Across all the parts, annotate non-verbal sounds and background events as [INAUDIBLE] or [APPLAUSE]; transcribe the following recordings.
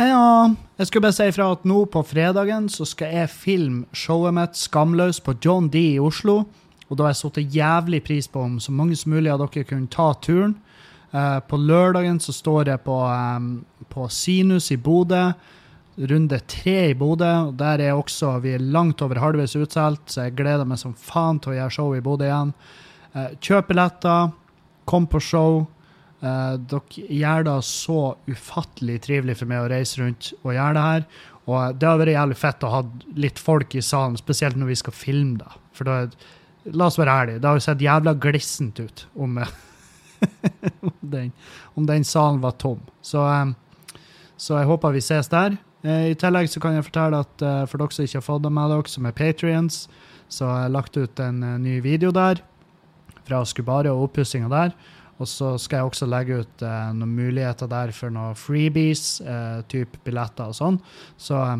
Heia! Jeg skulle bare si ifra at nå på fredagen så skal jeg filme showet mitt Skamløs på John D i Oslo. Og da har jeg satt jævlig pris på om så mange som mulig av dere kunne ta turen. Uh, på lørdagen så står jeg på, um, på Sinus i Bodø. Runde tre i Bodø. Der er også, vi er langt over halvveis utsolgt, så jeg gleder meg som faen til å gjøre show i Bodø igjen. Uh, kjøp billetter, kom på show. Eh, dere gjør det så ufattelig trivelig for meg å reise rundt og gjøre det her. Og det har vært jævlig fett å ha litt folk i salen, spesielt når vi skal filme det. For da, la oss være ærlige, det har jo sett jævla glissent ut om, eh, [LAUGHS] om, den, om den salen var tom. Så, eh, så jeg håper vi ses der. Eh, I tillegg så kan jeg fortelle at eh, for dere som ikke har fått det med dere, som er patrions, så har jeg lagt ut en eh, ny video der fra Skubare og oppussinga der. Og så skal jeg også legge ut eh, noen muligheter der for noen freebies, eh, type billetter og sånn. Så eh,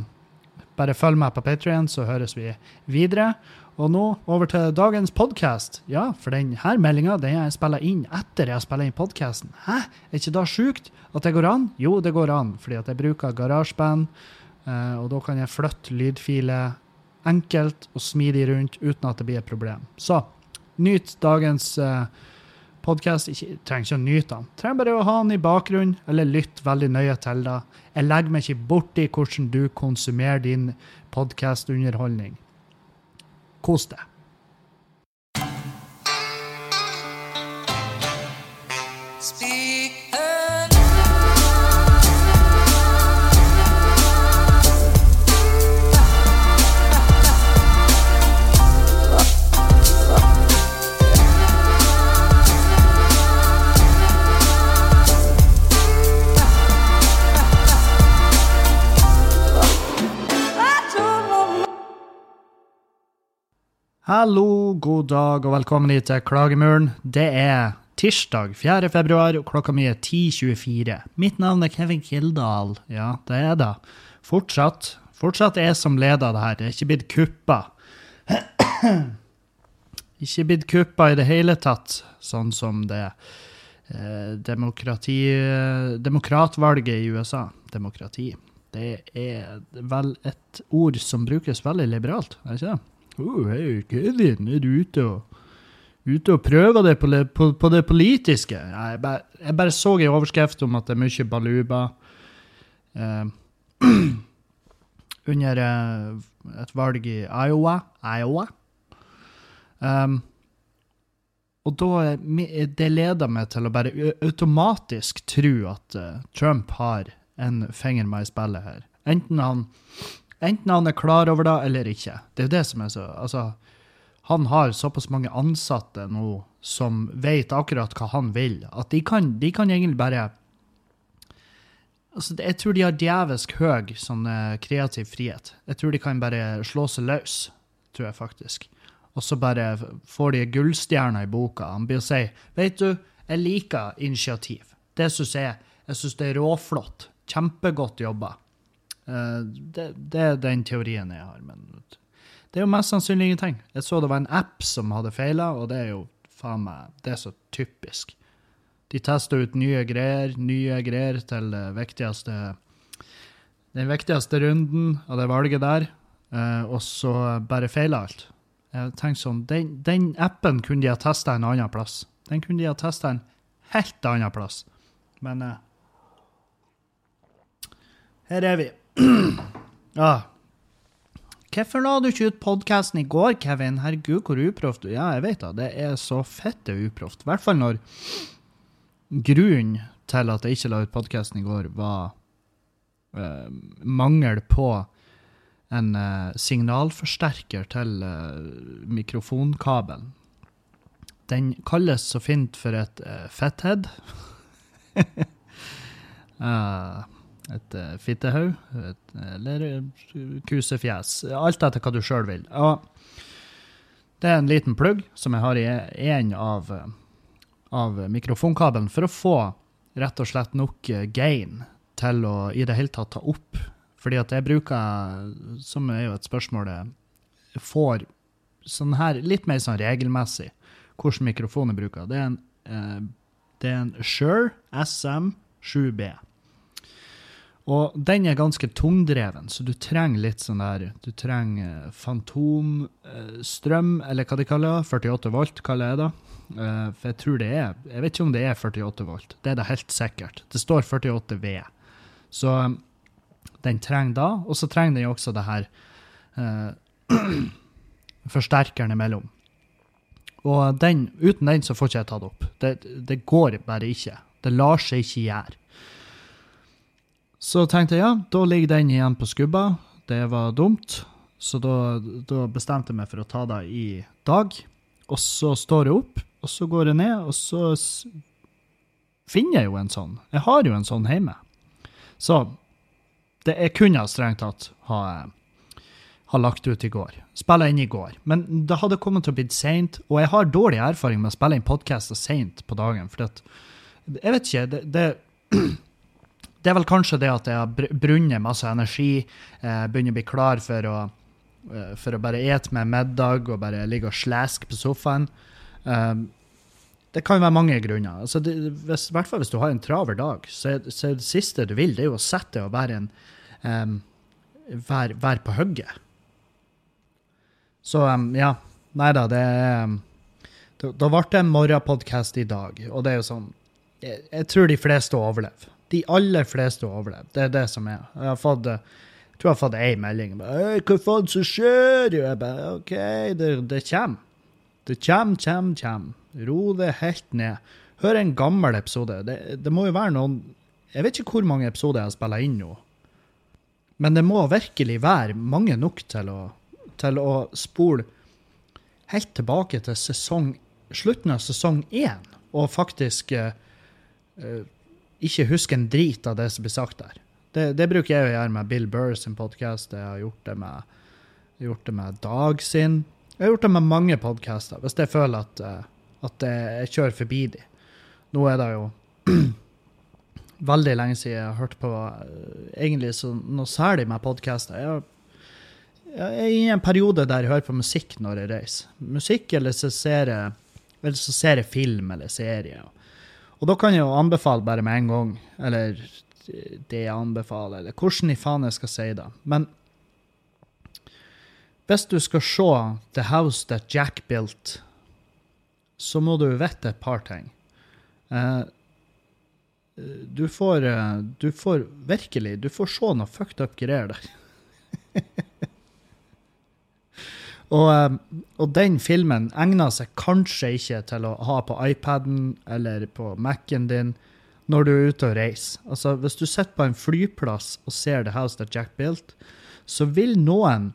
bare følg meg på Patrion, så høres vi videre. Og nå over til dagens podkast. Ja, for denne meldinga den jeg spiller inn etter jeg har spilt inn podkasten. Hæ? Er ikke det sjukt at det går an? Jo, det går an, fordi at jeg bruker GarageBand, eh, og da kan jeg flytte lydfiler enkelt og smidig rundt uten at det blir et problem. Så nyt dagens uh, podkast. Trenger ikke å nyte den. Trenger bare å ha den i bakgrunnen, eller lytte veldig nøye til det. Jeg legger meg ikke borti hvordan du konsumerer din podkastunderholdning. Kos deg. Hallo, god dag og velkommen hit til Klagemuren. Det er tirsdag 4. februar, og klokka mi er 10.24. Mitt navn er Kevin Kildahl. Ja, det er det. Fortsatt. Fortsatt er som leder det her. Det er ikke blitt kuppa. [CLEARS THROAT] ikke blitt kuppa i det hele tatt, sånn som det eh, demokrati... Demokratvalget i USA. Demokrati. Det er vel et ord som brukes veldig liberalt, er det ikke det? Oh, Kevin, er du ute og, ute og prøver det på, på, på det politiske? Jeg, bare, jeg bare så en overskrift om at det er mye baluba eh, [CLEARS THROAT] under eh, et valg i Iowa. Iowa. Um, og da det leder meg til å bare automatisk tro at eh, Trump har en finger med i spillet her. Enten han Enten han er klar over det eller ikke. Det er det som er så Altså, han har såpass mange ansatte nå som vet akkurat hva han vil, at de kan, de kan egentlig bare Altså, jeg tror de har djevelsk høy sånn eh, kreativ frihet. Jeg tror de kan bare slå seg løs, tror jeg faktisk. Og så bare får de gullstjerna i boka. Han blir å si Vet du, jeg liker initiativ. Det syns jeg. Jeg syns det er råflott. Kjempegodt jobba. Eh, det, det er den teorien jeg har. Men det er jo mest sannsynlig ingenting. Jeg så det var en app som hadde feila, og det er jo faen meg Det er så typisk. De tester ut nye greier, nye greier til viktigste Den viktigste runden av det valget der, eh, og så bare feiler alt. Jeg tenker sånn, den, den appen kunne de ha testa en annen plass. Den kunne de ha testa en helt annen plass. Men eh, her er vi. Ah. Hvorfor la du ikke ut podkasten i går, Kevin? Herregud, hvor uproft du er. Ja, jeg vet da, det er så fette uproft. I hvert fall når grunnen til at jeg ikke la ut podkasten i går, var uh, mangel på en uh, signalforsterker til uh, mikrofonkabelen. Den kalles så fint for et uh, fetthead. Eh, [LAUGHS] et uh, fittehaug, et, eller eh, kusefjes. Alt etter hva du sjøl vil. Og det er en liten plugg som jeg har i en av, eh, av mikrofonkabelen for å få rett og slett nok eh, gain til å i det hele tatt ta opp. Fordi at jeg bruker, som er jo et spørsmål jeg får sånn her, litt mer sånn regelmessig, hvordan mikrofon jeg bruker. Det er en, eh, det er en Shure SM7B. Og den er ganske tungdreven, så du trenger litt sånn der Du trenger fantomstrøm, eller hva de kaller det. 48 volt, kaller jeg det. Eh, for jeg tror det er Jeg vet ikke om det er 48 volt. Det er det helt sikkert. Det står 48 V. Så den trenger da. Og så trenger den også det her eh, [CLEARS THROAT] forsterkeren imellom. Og den, uten den så får ikke jeg tatt opp. Det, det går bare ikke. Det lar seg ikke gjøre. Så tenkte jeg ja, da ligger den igjen på skubba. Det var dumt. Så da, da bestemte jeg meg for å ta det i dag. Og så står jeg opp, og så går jeg ned, og så finner jeg jo en sånn. Jeg har jo en sånn hjemme. Så det jeg kunne strengt tatt ha, ha lagt ut i går. Spilla inn i går. Men det hadde kommet til å bli seint, og jeg har dårlig erfaring med å spille inn podkaster seint på dagen. For at, jeg vet ikke det, det, [CLEARS THROAT] det, er vel kanskje det at jeg har brunnet masse energi, eh, begynner å bli klar for å, eh, for å bare ete med middag og bare ligge og sleske på sofaen. Um, det kan være mange grunner. Altså hvis, hvert fall hvis du har en traver dag, så så det siste du vil, det er jo å sette deg og være, en, um, være, være på hugget. Så um, ja. Nei da, det er Da ble det en morgenpodkast i dag, og det er jo sånn jeg, jeg, tror de fleste overlever. De aller fleste overlever. Det er det som er. Jeg har fått jeg tror jeg har fått én melding. Hva faen som skjer? Jeg bare, OK, det, det kommer. Det kommer, kommer, kommer. Ro det helt ned. Hør en gammel episode. Det, det, må jo være noen Jeg vet ikke hvor mange episoder jeg har spilla inn nå. Men det må virkelig være mange nok til å, til å spole helt tilbake til sesong, slutten av sesong én, og faktisk uh, ikke huske en drit av det som blir sagt der. Det, det bruker jeg å gjøre med Bill Burr sin podkast. Jeg har gjort det med, gjort det med Dag sin. Jeg har gjort det med mange podkaster, hvis jeg føler at, eh, at jeg kjører forbi de. Nå er det jo [CLEARS THROAT] veldig lenge siden jeg har hørt på eh, egentlig så, noe særlig med podkaster. Jeg, jeg, er i en periode der jeg hører på musikk når jeg reiser. Musikk, eller så ser jeg, eller så ser jeg film eller serie. Og da kan jeg jo anbefale bare med en gang, eller det jeg anbefaler, eller hvordan i faen jeg skal si det. Men hvis du skal se The House That Jack Built, så må du vite et par ting. Uh, du får, uh, du får virkelig Du får se noe fucked up greier der. [LAUGHS] og, uh, og, den filmen egner seg kanskje ikke til å ha på iPaden eller på Mac-en din når du er ute og reiser. Altså, hvis du sitter på en flyplass og ser The House That Jack Built, så vil noen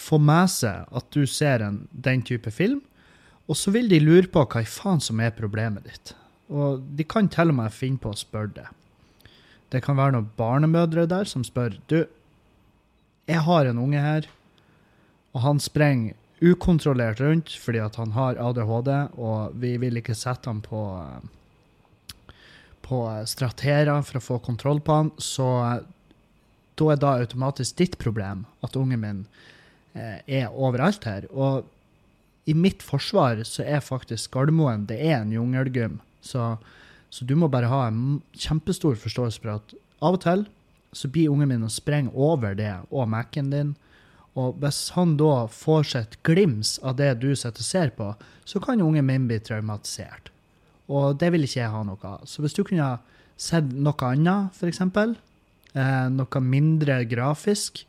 få med seg at du ser en, den type film, og så vil de lure på hva i faen som er problemet ditt. Og de kan til og med finne på å spørre det. Det kan være noen barnemødre der som spør du, jeg har en unge her, og han sprenger ukontrollert rundt fordi at han har ADHD, og vi vil ikke sette ham på, på straterer for å få kontroll på han, så da er da automatisk ditt problem at ungen min Eh, er overalt her. Og i mitt forsvar så er faktisk Gardermoen det er en jungelgym. Så, så, du må bare ha en kjempestor forståelse for at av og til så blir ungen min å sprenge over det og Mac-en din. Og hvis han da får seg et glims av det du sitter og ser på, så kan ungen min bli traumatisert. Og det vil ikke jeg ha noe av. Så hvis du kunne sett noe annet, f.eks., eh, noe mindre grafisk,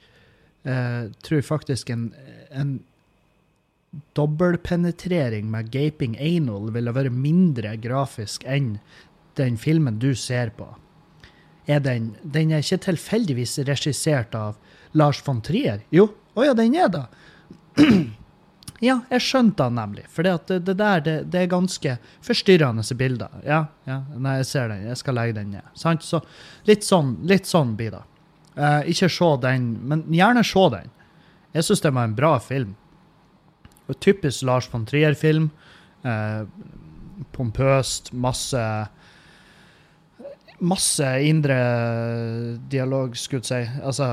eh, tror faktisk en, en dobbeltpenetrering med gaping anal ville vært mindre grafisk enn den filmen du ser på. Er den, den er ikke tilfeldigvis regissert av Lars von Trier? Jo, å ja, den er da. [CLEARS THROAT] ja, jeg skjønte den nemlig. For det, det, der det, det, er ganske forstyrrende bilder. Ja, ja, nei, jeg ser den. Jeg skal legge den ned. Sant? Så litt sånn, litt sånn blir det. Uh, ikke se den, men gjerne se den. Jeg syns det var en bra film. Og typisk Lars von Trier-film. Uh, pompøst, masse Masse indre dialog, skulle jeg si. Altså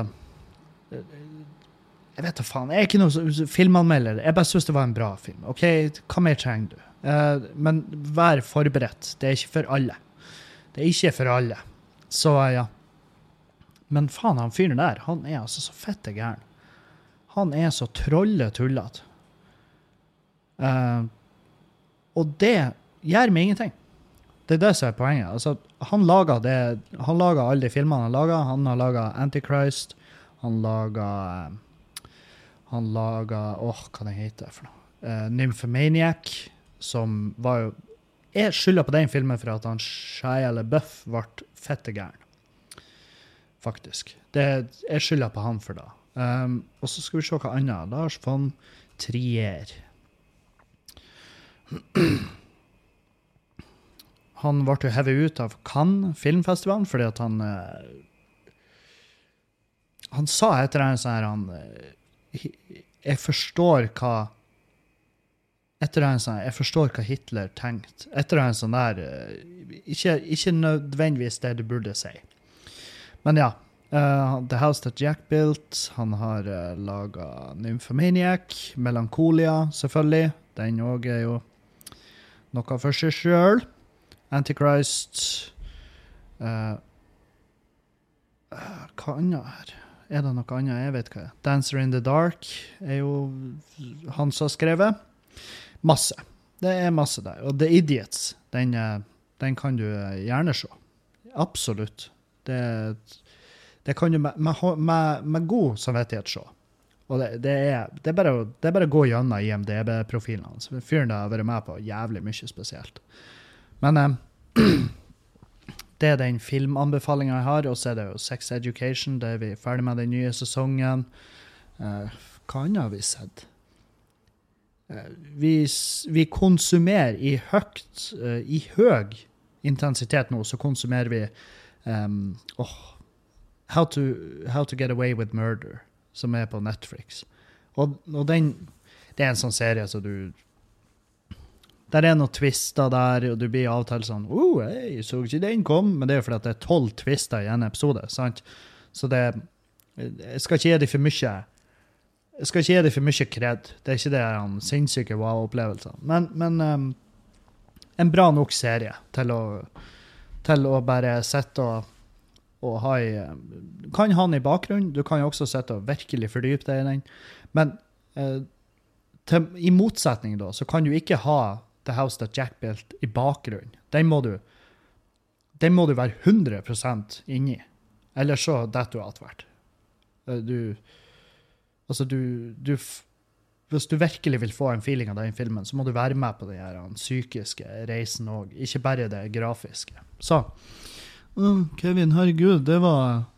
Jeg vet da faen. Jeg er ikke noen filmanmelder. Jeg bare syns det var en bra film. OK, hva mer trenger du? Uh, men vær forberedt. Det er ikke for alle. Det er ikke for alle. Så ja. Men faen, han fyren der, han er altså så fette gæren. Han er så trolle tullete. Eh, og det gjør meg ingenting. Det er det som er poenget. Altså, han laga det Han laga alle de filmene han laga. Han har laga Antichrist. Han laga Han laga Åh, hva den heter for noe? Uh, Nymphomaniac, som var jo Jeg skylder på den filmen for at han Shia LaBeouf ble fette gæren. Faktisk. Det, jeg skylder på han for det. Um, og så skal vi se hva annet. Lars von Trier. [CLEARS THROAT] Han ble jo hevet ut av Cannes filmfestivalen fordi at han uh, Han sa etter annet sånn her uh, Jeg forstår hva etter en sånn, Jeg forstår hva Hitler tenkte. Etter en sånn der uh, ikke, ikke, nødvendigvis det du burde si. Men ja. The House That Jack Built. Han har uh, laga Nymphomaniac. Melankolia, selvfølgelig. Den òg er jo noe for seg sjøl. Antichrist uh, uh, Hva annet her? Er det noe annet? Jeg vet hva. Dancer in the Dark er jo han som har skrevet. Masse. Det er masse der. Og The Idiots, den, eh, den kan du gjerne se. Absolutt. Det, det kan du med, med, med god samvittighet se. Og det, det, er, det, er bare, det er bare å gå gjennom IMDb-profilen hans. Fyren har vært med på jævlig mye spesielt. Men eh, [CLEARS THROAT] det er den filmanbefalinga jeg har. Og så er det jo Sex Education. Da er vi ferdig med den nye sesongen. Uh, hva annet har vi sett? Uh, vi, vi, konsumerer i høyt uh, I høy intensitet nå, så konsumerer vi um, oh, how, to, how, to, Get Away with Murder, som er på Netflix. Og, og den Det er en sånn serie som du der er noen twister der, og du blir av og til sånn oh, jeg så ikke den kom, men det er jo fordi at det er tolv twister i en episode. sant? Så det Jeg skal ikke gi dem for mye jeg skal ikke gi dem for mye kred. Det er ikke det han sinnssyke wow-opplevelser. Men, men um, en bra nok serie til å, til å bare sitte og, og ha i Kan ha den i bakgrunnen. Du kan jo også sitte og virkelig fordype deg i den. Men uh, til, i motsetning, da, så kan du ikke ha The House That Jack Built i bakgrunnen. Den må du, den må du være 100 inni. Eller så detter du attvært. Eh, du Altså, du, du Hvis du virkelig vil få en feeling av den filmen, så må du være med på den her, den psykiske reisen òg, ikke bare det grafiske. Så Kevin, herregud, det var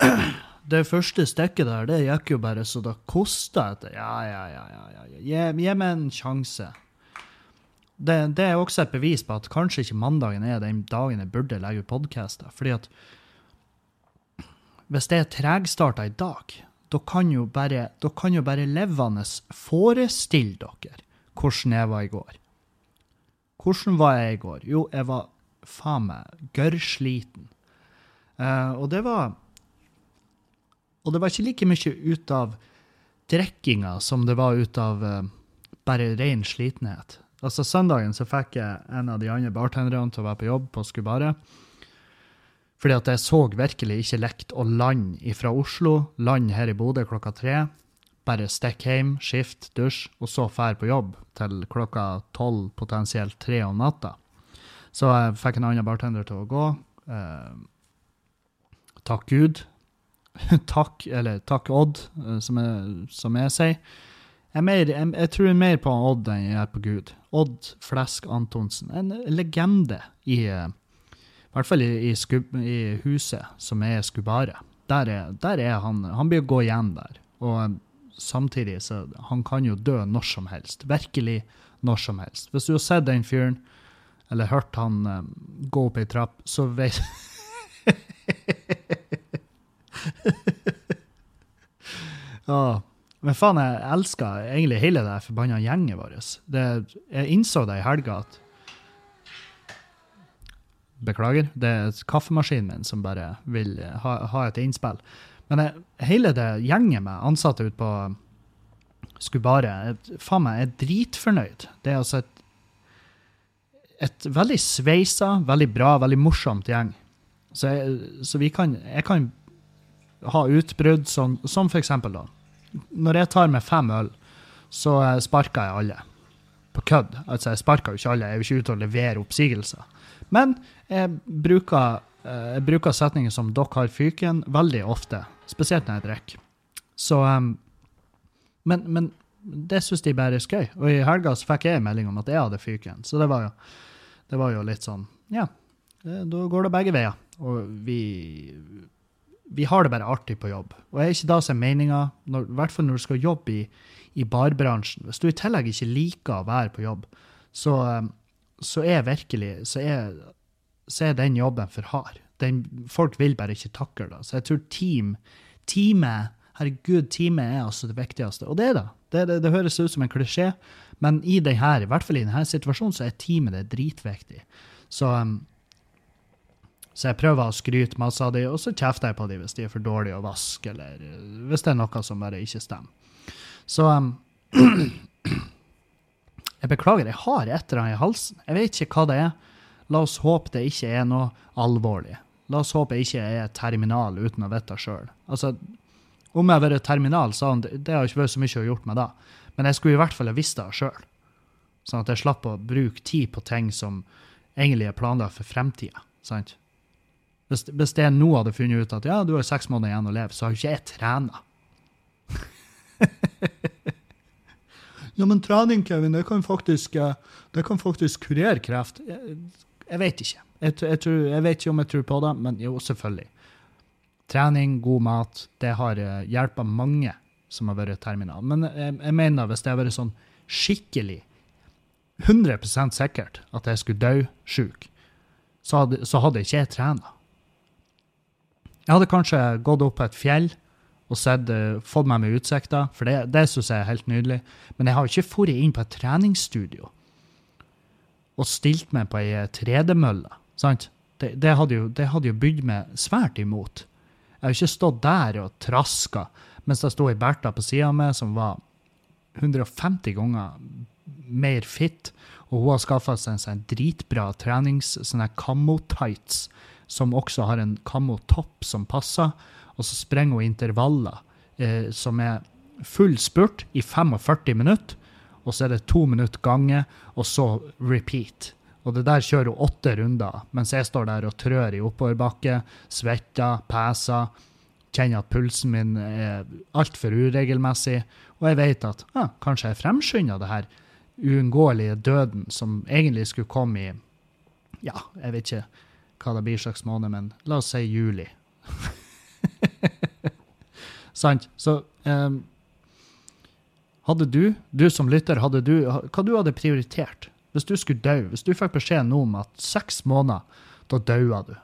[CLEARS THROAT] det første stikket der, det gikk jo bare så det kosta etter. Ja, ja, ja. ja, ja. Gi, gi meg en sjanse. Det, det, er også et bevis på at kanskje ikke mandagen er den dagen jeg burde legge ut podkaster. Fordi at hvis det er tregstarta i dag, da kan jo bare, kan jo bare levende forestille dere hvordan jeg var i går. Hvordan var jeg i går? Jo, jeg var faen meg gørrsliten. Uh, og det var og det var ikke like mye ut av drikkinga som det var ut av uh, bare ren slitenhet. Altså Søndagen så fikk jeg en av de andre bartenderne til å være på jobb på Skubare. Fordi at jeg så virkelig ikke lekt å lande fra Oslo, lande her i Bodø klokka tre. Bare stikke hjem, skift, dusj, og så fære på jobb til klokka tolv, potensielt tre om natta. Så jeg fikk en annen bartender til å gå. Eh, takk Gud [LAUGHS] takk, eller takk Odd, eh, som jeg, som jeg sier. Jeg, mer, jeg, jeg, tror mer på Odd enn jeg gjør på Gud. Odd Flesk Antonsen. En legende i I hvert fall i, i, skub, i huset som er Skubare. Der er, der er, han. Han blir å gå igjen der. Og samtidig så Han kan jo dø når som helst. Virkelig når som helst. Hvis du har sett den fyren, eller hørt han um, gå opp ei trapp, så vet [LAUGHS] [LAUGHS] ja. Men faen, jeg elsker egentlig hele det forbanna gjengen vår. jeg innså det i helga at Beklager, det er kaffemaskinen min som bare vil ha, ha et innspill. Men jeg, hele det gjengen med ansatte ute på Skubaret, bare Faen meg, jeg er dritfornøyd. Det er altså et, et veldig sveisa, veldig bra, veldig morsomt gjeng Så, jeg, så vi kan Jeg kan ha utbrudd som, som eksempel, da. Når jeg tar med fem øl, så eh, sparker jeg alle. På kødd. Altså, jeg sparker jo ikke alle, jeg er jo ikke ute og leverer oppsigelser. Men jeg bruker, eh, jeg bruker setninger som 'dere har fyken' veldig ofte. Spesielt når jeg drikker. Så um, men, men det syns de bare er skøy. Og i helga så fikk jeg en melding om at jeg hadde fyken. Så det var jo, det var jo litt sånn Ja, da går det begge veier. Og vi vi har det bare artig på jobb. Og er ikke da som er meninga, i hvert fall når du skal jobbe i, i, barbransjen. Hvis du i tillegg ikke liker å være på jobb, så, eh, så er virkelig så er, så er, den jobben for hard. Den, folk vil bare ikke takle det. Så jeg tror team, teamet Herregud, teamet er altså det viktigste. Og det er det. Det, det, det høres ut som en klisjé, men i, denne, i hvert fall i denne situasjonen så er teamet det dritviktig. Så um, så jeg prøver å skryte masse av dem, og så kjefter jeg på dem hvis de er for dårlige å vaske, eller eh, hvis det er noe som bare ikke stemmer. Så um, [CLEARS THROAT] Jeg beklager, jeg har et eller annet i halsen. Jeg vet ikke hva det er. La oss håpe det ikke er noe alvorlig. La oss håpe jeg ikke er terminal uten å vite sjøl. Altså, om jeg har vært terminal, sa det, det har ikke vært så mye å gjort med det. Men jeg skulle i hvert fall ha visst det sjøl. Sånn at jeg slapp å bruke tid på ting som egentlig er planlagt for fremtida. Sant? Hvis, hvis jeg nå hadde funnet ut at ja, du har seks måneder igjen å leve, så har jo ikke jeg trena. [LAUGHS] ja, men trening, Kevin, det kan faktisk, eh, det kan faktisk kurere kreft. Jeg, jeg vet ikke. Jeg, jeg, tror, jeg, vet ikke om jeg tror på det, men jo, selvfølgelig. Trening, god mat, det har eh, hjulpet mange som har vært terminal. Men jeg, jeg mener hvis det har vært sånn skikkelig 100% sikkert at jeg skulle dø sjuk, så hadde, så hadde ikke jeg trena. Jeg hadde kanskje gått opp på et fjell og sett, fått meg med utsikta, for det, det syns jeg er helt nydelig. Men jeg har jo ikke dratt inn på et treningsstudio og stilt meg på ei eh, tredemølle. sant? Det, det, hadde jo, jo bydd meg svært imot. Jeg har ikke stått der og traska mens det sto ei Bertha på sida av meg som var 150 ganger mer fit, og hun har skaffa seg en sånn dritbra trenings... sånne camo-tights som også har en kammo-topp som passer. Og så sprenger hun intervaller eh, som er full spurt i 45 minutter. Og så er det to minutter gange, og så repeat. Og det der kjører hun åtte runder, mens jeg står der og trør i oppoverbakke, svetter, peser, kjenner at pulsen min er altfor uregelmessig. Og jeg vet at ah, kanskje jeg fremskynder det her uunngåelige døden som egentlig skulle komme i ja, jeg vet ikke hva det blir slags måned, men la oss si juli. [LAUGHS] Sant? Så um, hadde du, du som lytter, hadde du, hva du hadde prioritert hvis du skulle dø? Hvis du fikk beskjed nå om at seks måneder, da daua du.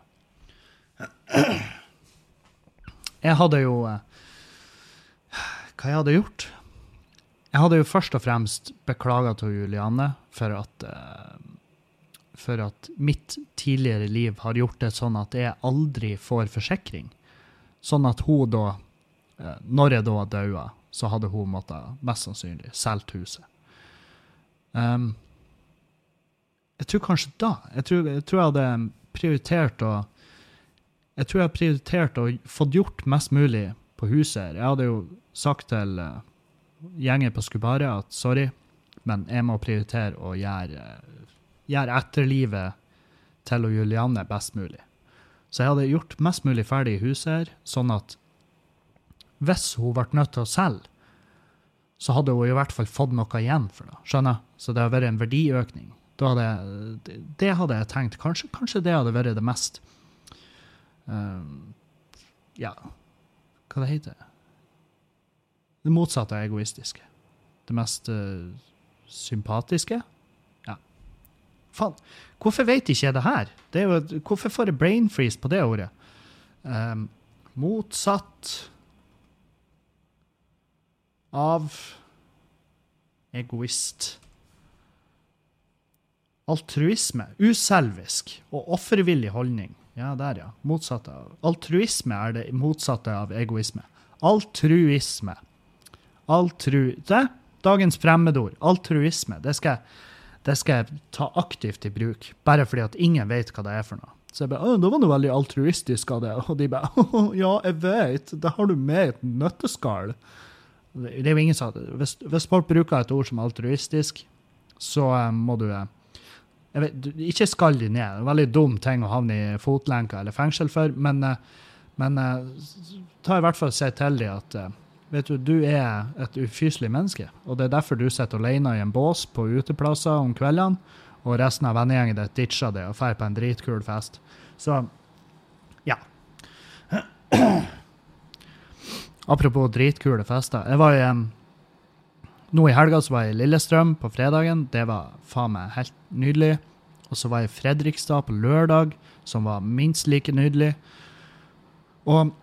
Jeg hadde jo eh, Hva jeg hadde gjort? Jeg hadde jo først og fremst beklaga til Julianne for at uh, for at mitt tidligere liv har gjort det sånn at jeg aldri får forsikring. Sånn at hun da, eh, når jeg da daua, så hadde hun måttet mest sannsynlig solgt huset. Um, jeg tror kanskje da jeg tror, jeg tror, jeg hadde prioritert å Jeg tror jeg hadde prioritert å få gjort mest mulig på huset. Jeg hadde jo sagt til uh, gjengen på Skubare at sorry, men jeg må prioritere å gjøre uh, gjøre etterlivet til og Julianne best mulig. Så jeg hadde gjort mest mulig ferdig i huset her, sånn at hvis hun ble nødt til å selge, så hadde hun i hvert fall fått noe igjen for det. Skjønner? Så det hadde vært en verdiøkning. Hadde, det hadde jeg tenkt. Kanskje, kanskje, det hadde vært det mest um, Ja, hva det heter det? motsatte av egoistiske. Det mest uh, sympatiske. Faen, hvorfor vet ikke jeg det her? Det jo, hvorfor får jeg brain freeze på det ordet? Um, motsatt av egoist. Altruisme. Uselvisk og offervillig holdning. Ja, der, ja. Motsatt av Altruisme er det motsatte av egoisme. Altruisme. Altru... Det? Dagens fremmedord. Altruisme. Det skal jeg det skal jeg ta aktivt i bruk, bare fordi at ingen vet hva det er for noe. Så jeg bare da var noe veldig altruistisk av det. Og de bare ja, jeg vet, det har du med i et nøtteskall. Det er jo ingen som hvis, hvis folk bruker et ord som altruistisk, så eh, må du eh, vet, Ikke skall de ned. Det er en veldig dum ting å havne i fotlenker eller fengsel for, men, eh, men ta i hvert fall og si til dem at vet du, du er et ufyselig menneske, og det er derfor du sitter alene i en bås på uteplasser om kveldene, og resten av vennegjengen ditt ditcher det og drar på en dritkul fest. Så ja. Apropos dritkule fester. Jeg var i en... Nå i helga så var jeg i Lillestrøm på fredagen. Det var faen meg helt nydelig. Og så var jeg i Fredrikstad på lørdag, som var minst like nydelig. Og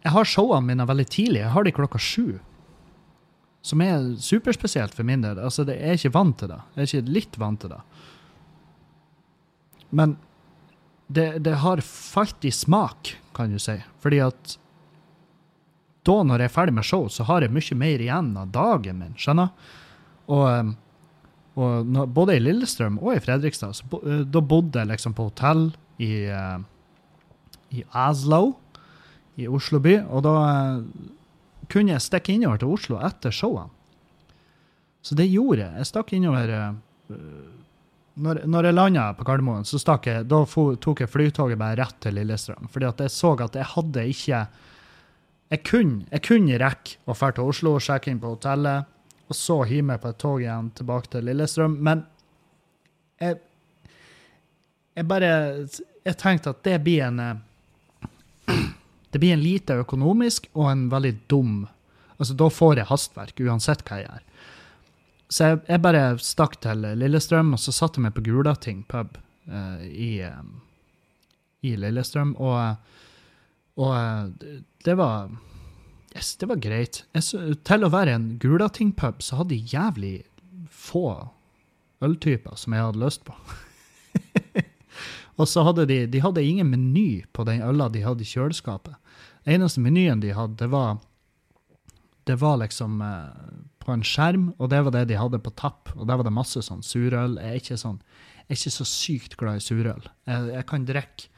jeg har showene mine veldig tidlig. Jeg har de klokka sju. Som er superspesielt for min del. Altså, jeg er ikke vant til det. Jeg er ikke litt vant til det. Men det, det har falt i smak, kan du si. Fordi at da, når jeg er ferdig med show, så har jeg mye mer igjen av dagen min. Skjønner? Og, um, og når, både i Lillestrøm og i Fredrikstad, så eh, da bodde jeg liksom på hotell i, eh, i Oslo, i Oslo by, og da eh, kunne jeg stikke innover til Oslo etter showene. Så det gjorde jeg. Jeg stakk innover eh, når, når jeg landa på Gardermoen, så stakk jeg, da tok jeg flytoget bare rett til Lillestrøm. Fordi at jeg så at jeg hadde ikke Jeg kunne, jeg kunne rekke å dra til Oslo og sjekke inn på hotellet, og så hive meg på et tog igjen tilbake til Lillestrøm. Men jeg, jeg bare Jeg tenkte at det blir en eh, Det blir en lite økonomisk og en veldig dum Altså, da får jeg hastverk, uansett hva jeg gjør. Så jeg, jeg bare stakk til Lillestrøm, og så satte jeg meg på Gulating pub uh, i, um, i Lillestrøm, og, og uh, det- var yes, det var greit. Jeg, så- til å være en Gulating-pub så hadde de jævlig få øltyper som jeg hadde lyst på. [LAUGHS] og så hadde de, de hadde ingen meny på den øla de hadde i kjøleskapet. Eneste menyen de hadde, det var det var liksom eh, på en skjerm, og det var det de hadde på tapp. Og der var det masse sånn surøl. Jeg er ikke, sånn, jeg er ikke så sykt glad i surøl. Jeg, jeg kan drikke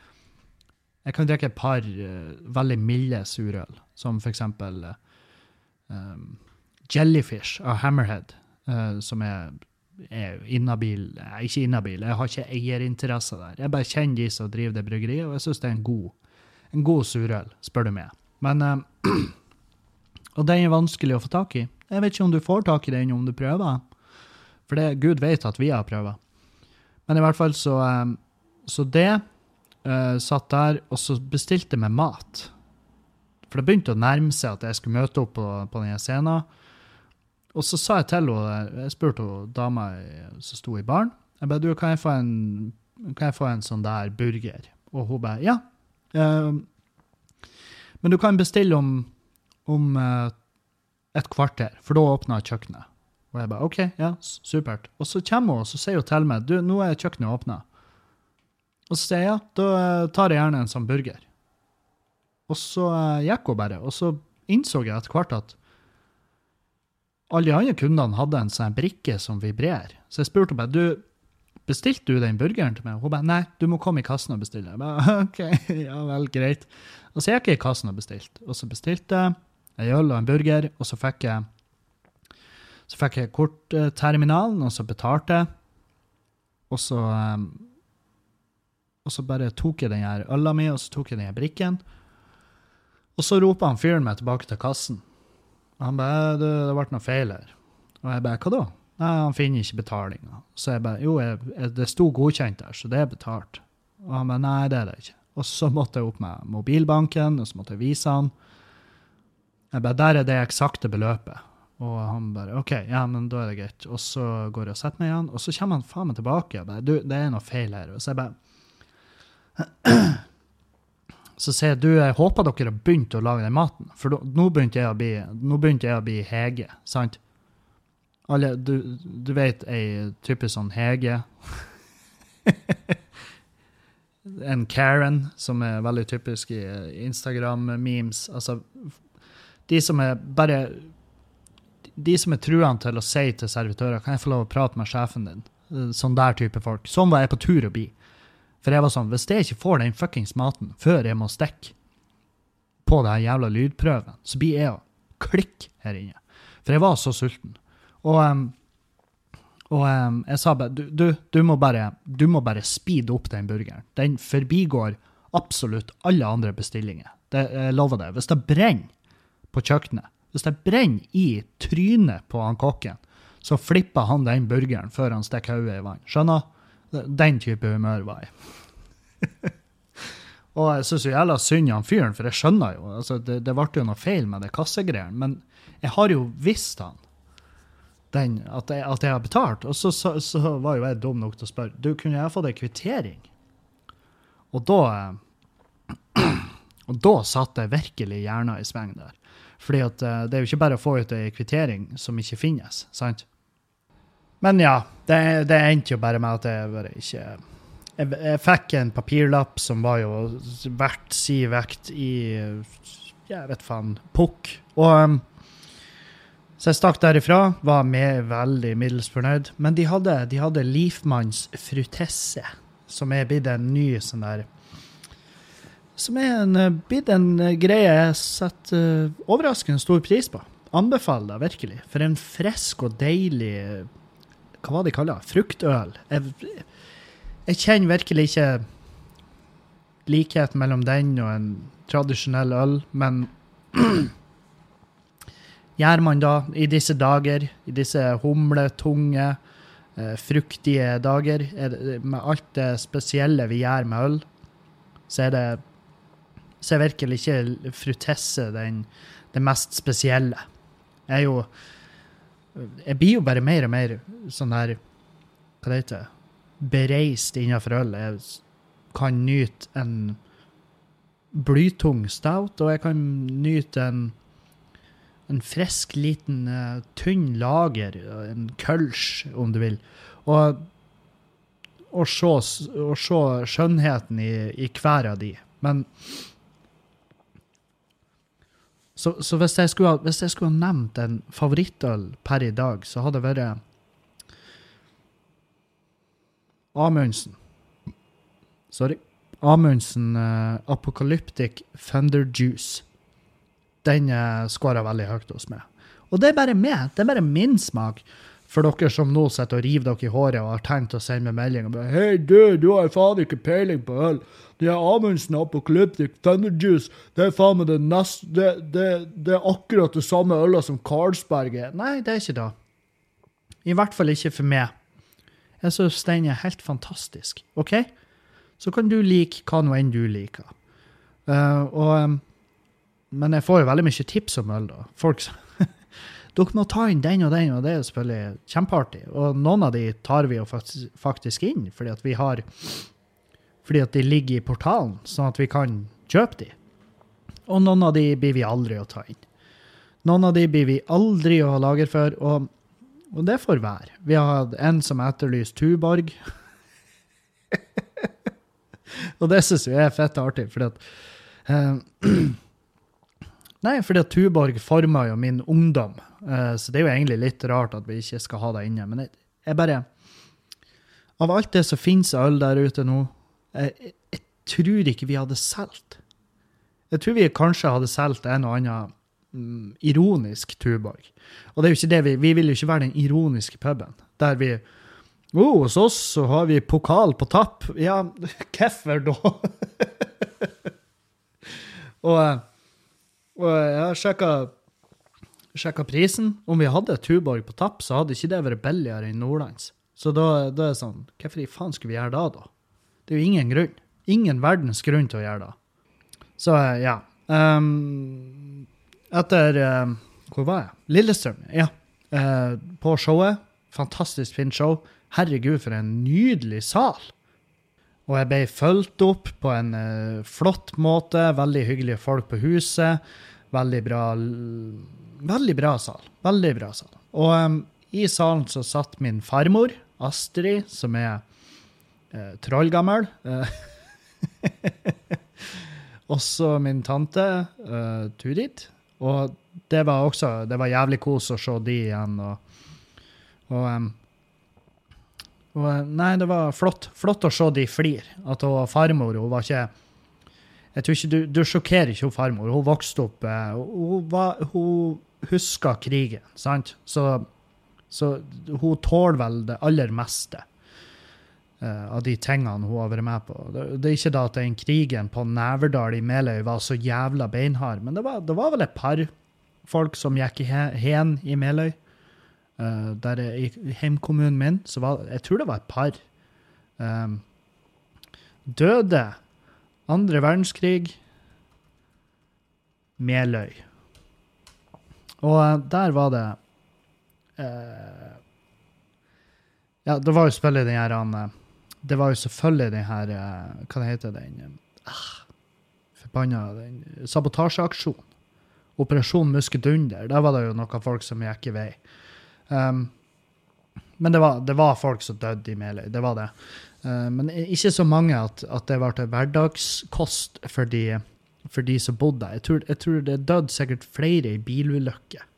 jeg kan drikke et par uh, veldig milde surøl, som for eksempel eh, um, Jellyfish av Hammerhead, uh, som er, er inhabil ikke inhabil, jeg har ikke eierinteresse der. Jeg bare kjenner de som driver det bryggeriet, og jeg syns det er en god, en god surøl, spør du meg. Men eh, [CLEARS THROAT] Og den er vanskelig å få tak i. Jeg vet ikke om du får tak i den om du prøver. For det, Gud vet at vi har prøvd. Men i hvert fall så eh, Så det eh, satt der, og så bestilte jeg meg mat. For det begynte å nærme seg at jeg skulle møte opp på, på denne scenen. Og så sa jeg til henne, jeg spurte henne, dama som sto i baren, jeg ba, du, kan jeg få en, jeg få en sånn der burger? Og hun bare, ja. eh, men du kan bestille om, om uh, et kvarter, for da åpner kjøkkenet. Og jeg bare, ok, ja, supert. Og så kommer hun og så sier hun til meg, du, nå er kjøkkenet åpnet. Og så sier jeg, ja, da eh, tar jeg gjerne en sånn burger. Og så uh, gikk hun bare, og så innså jeg etter hvert at alle de andre kundene hadde en sånn brikke som vibrerer. Så jeg spurte henne du, bestilte du den burgeren til meg? Hun bare, nei, du må komme i kassen og bestille. Jeg bare, [LAUGHS] ok, ja vel, greit. Og så gikk jeg i kassen og bestilte. Og så bestilte jeg en øl og en burger, og så fikk jeg så fikk jeg kortterminalen, og så betalte jeg. Og så um, Og så bare tok jeg den her øla mi, og så tok jeg den her brikken. Og så ropa han fyren meg tilbake til kassen. Han bare 'Det ble noe feil her'. Og jeg bare 'Hva da?' Nei, han finner ikke betalinga. Så jeg bare 'Jo, jeg, jeg, det sto godkjent der, så det er betalt'. Og han bare 'Nei, det er det ikke'. Og så måtte jeg opp med mobilbanken, og så måtte jeg vise han. Jeg bare 'Der er det eksakte beløpet'. Og han bare 'OK, ja, men da er det greit'. Og så går jeg og setter meg igjen, og så kommer han faen meg tilbake Jeg bare 'Du, det er noe feil her'. Og så jeg bare [CLEARS THROAT] så sier du, jeg håper dere har begynt å lage den maten. For nå, begynte jeg å bli, jeg å bli Hege, sant? Alle, du, du vet ei typisk sånn Hege. [LAUGHS] en Karen, som er veldig typisk i Instagram-memes. Altså, de som er bare De som er truende til å si til servitører kan jeg få lov å prate med sjefen din. Sånn der type folk. Sånn var jeg på tur å bli. For jeg var sånn, hvis jeg ikke får den fuckings maten før jeg må stikke på den jævla lydprøven, så blir jeg å klikke her inne. For jeg var så sulten. Og, og jeg sa bare du, du, du, må bare du må bare speede opp den burgeren. Den forbigår absolutt alle andre bestillinger. Det, jeg lover det. Hvis det brenner på kjøkkenet, hvis det brenner i trynet på han kokken, så flipper han den burgeren før han stikker hodet i vann. Skjønner? Den type humør var jeg. [LAUGHS] og jeg syns jo jævla synd han fyren, for jeg skjønner jo altså det, ble jo noe feil med det kassegreiene, men jeg har jo visst han. Den, at, jeg, at, jeg, har betalt. Og så, så, så, var jo jeg dum nok til å spørre du kunne jeg fått ei kvittering. Og da [CLEARS THROAT] Og da satte jeg virkelig hjernen i sving der. Fordi at eh, det er jo ikke bare å få ut ei kvittering som ikke finnes. sant? Men ja, det, det endte jo bare med at jeg bare ikke jeg, jeg, fikk en papirlapp som var jo verdt si vekt i Jeg vet faen pukk. Og um, Så jeg stakk derifra, var med veldig middels fornøyd. Men de hadde, de hadde Leafmanns frutesse, som er blitt en ny sånn der Som er en, blitt en greie jeg setter uh, overraskende stor pris på. Anbefaler det virkelig. For en frisk og deilig hva var det de kaller? Fruktøl. Jeg, jeg, kjenner virkelig ikke likhet mellom den og en tradisjonell øl, men [CLEARS THROAT] gjør man da i disse dager, i disse humletunge, eh, fruktige dager, det, med alt det spesielle vi gjør med øl, så er det så er virkelig ikke frutesse den, det mest spesielle. Jeg er jo jeg blir jo bare mer og mer sånn der Hva det heter Bereist innenfor øl. Jeg kan nyte en blytung stout, og jeg kan nyte en, en frisk, liten, uh, tynn lager, en kølsj, om du vil. Og å se, se, skjønnheten i, i hver av de. Men så, så hvis, jeg skulle, hvis, jeg skulle, nevnt en favorittøl per i dag, så hadde det vært Amundsen. Sorry. Amundsen uh, Apocalyptic Thunder Juice. Den uh, skåra veldig høyt hos meg. Og det er bare meg. Det er bare min smak. For dere som nå sitter og river dere i håret og har tenkt å sende meg melding og bare Hei, du, du har faen ikke peiling på øl. Det er Amundsen Apocalyptic Thunder Juice. Det er faen meg det neste det, det, det, er akkurat det samme øla som Carlsberg er. Nei, det er ikke det. I hvert fall ikke for meg. Jeg syns den er helt fantastisk. OK? Så kan du like hva nå enn du liker. Uh, og, men jeg får jo veldig mye tips om øl, da. Folk [LAUGHS] dere må ta inn den og den, og det er selvfølgelig kjempeartig. Og noen av de tar vi jo faktisk inn, fordi at vi har fordi at de ligger i portalen, sånn at vi kan kjøpe de. Og noen av de blir vi aldri å ta inn. Noen av de blir vi aldri å ha lager for, og, og det får være. Vi har hatt en som etterlyst Tuborg. [LAUGHS] og det syns vi er fett artig, fordi at uh, [CLEARS THROAT] Nei, fordi at Tuborg forma jo min ungdom, uh, så det er jo egentlig litt rart at vi ikke skal ha det inne. Men jeg, jeg bare Av alt det som finnes av øl der ute nå, jeg, jeg, tror ikke vi hadde solgt. Jeg tror vi kanskje hadde solgt en og annen mm, ironisk Tuborg. Og det er jo ikke det vi, vi vil jo ikke være den ironiske puben der vi oh, hos oss så har vi pokal på tapp. Ja, [LAUGHS] hvorfor da? [LAUGHS] og, og jeg sjekka sjekka prisen. Om vi hadde Tuborg på tapp, så hadde ikke det vært billigere enn Nordlands. Så da, da er det sånn Hvorfor i faen skulle vi gjøre det, da? Det er jo ingen grunn. Ingen verdens grunn til å gjøre det. Så ja. Um, etter uh, Hvor var jeg? Lillestrøm. Ja. Uh, på showet. Fantastisk fint show. Herregud, for en nydelig sal. Og jeg ble fulgt opp på en uh, flott måte. Veldig hyggelige folk på huset. Veldig bra Veldig bra sal. Veldig bra sal. Og um, i salen så satt min farmor, Astrid, som er eh, trollgammel. Eh, [LAUGHS] også min tante eh, Turid. Og det var også det var jævlig kos å se de igjen. Og, og um, Og, eh, nei, det var flott, flott å se de flir. At hun farmor hun var ikke jeg tror ikke Du, du sjokkerer ikke hun farmor. Hun vokste opp eh, Hun, var, hun huska krigen, sant? Så, så hun tåler vel det aller meste uh, av de tingene hun har vært med på. Det, er ikke da at den krigen på Neverdal i Meløy var så jævla beinhard, men det var, det var vel et par folk som gikk i hen i Meløy. Uh, der I hjemkommunen min så var Jeg tror det var et par. Um, døde andre verdenskrig Meløy. Og uh, der var det uh, Ja, det var jo selvfølgelig den her uh, Det var jo selvfølgelig den her Hva det heter den ah, Forbanna Sabotasjeaksjon. Operasjon Muskedunder. Der var det jo noen folk som gikk i vei. Um, men det var, det var, folk som døde i Meløy. Det var det. Uh, men ikke så mange at, at det ble hverdagskost for de, for de som bodde der. Jeg tror, jeg tror det døde sikkert flere i bilulykker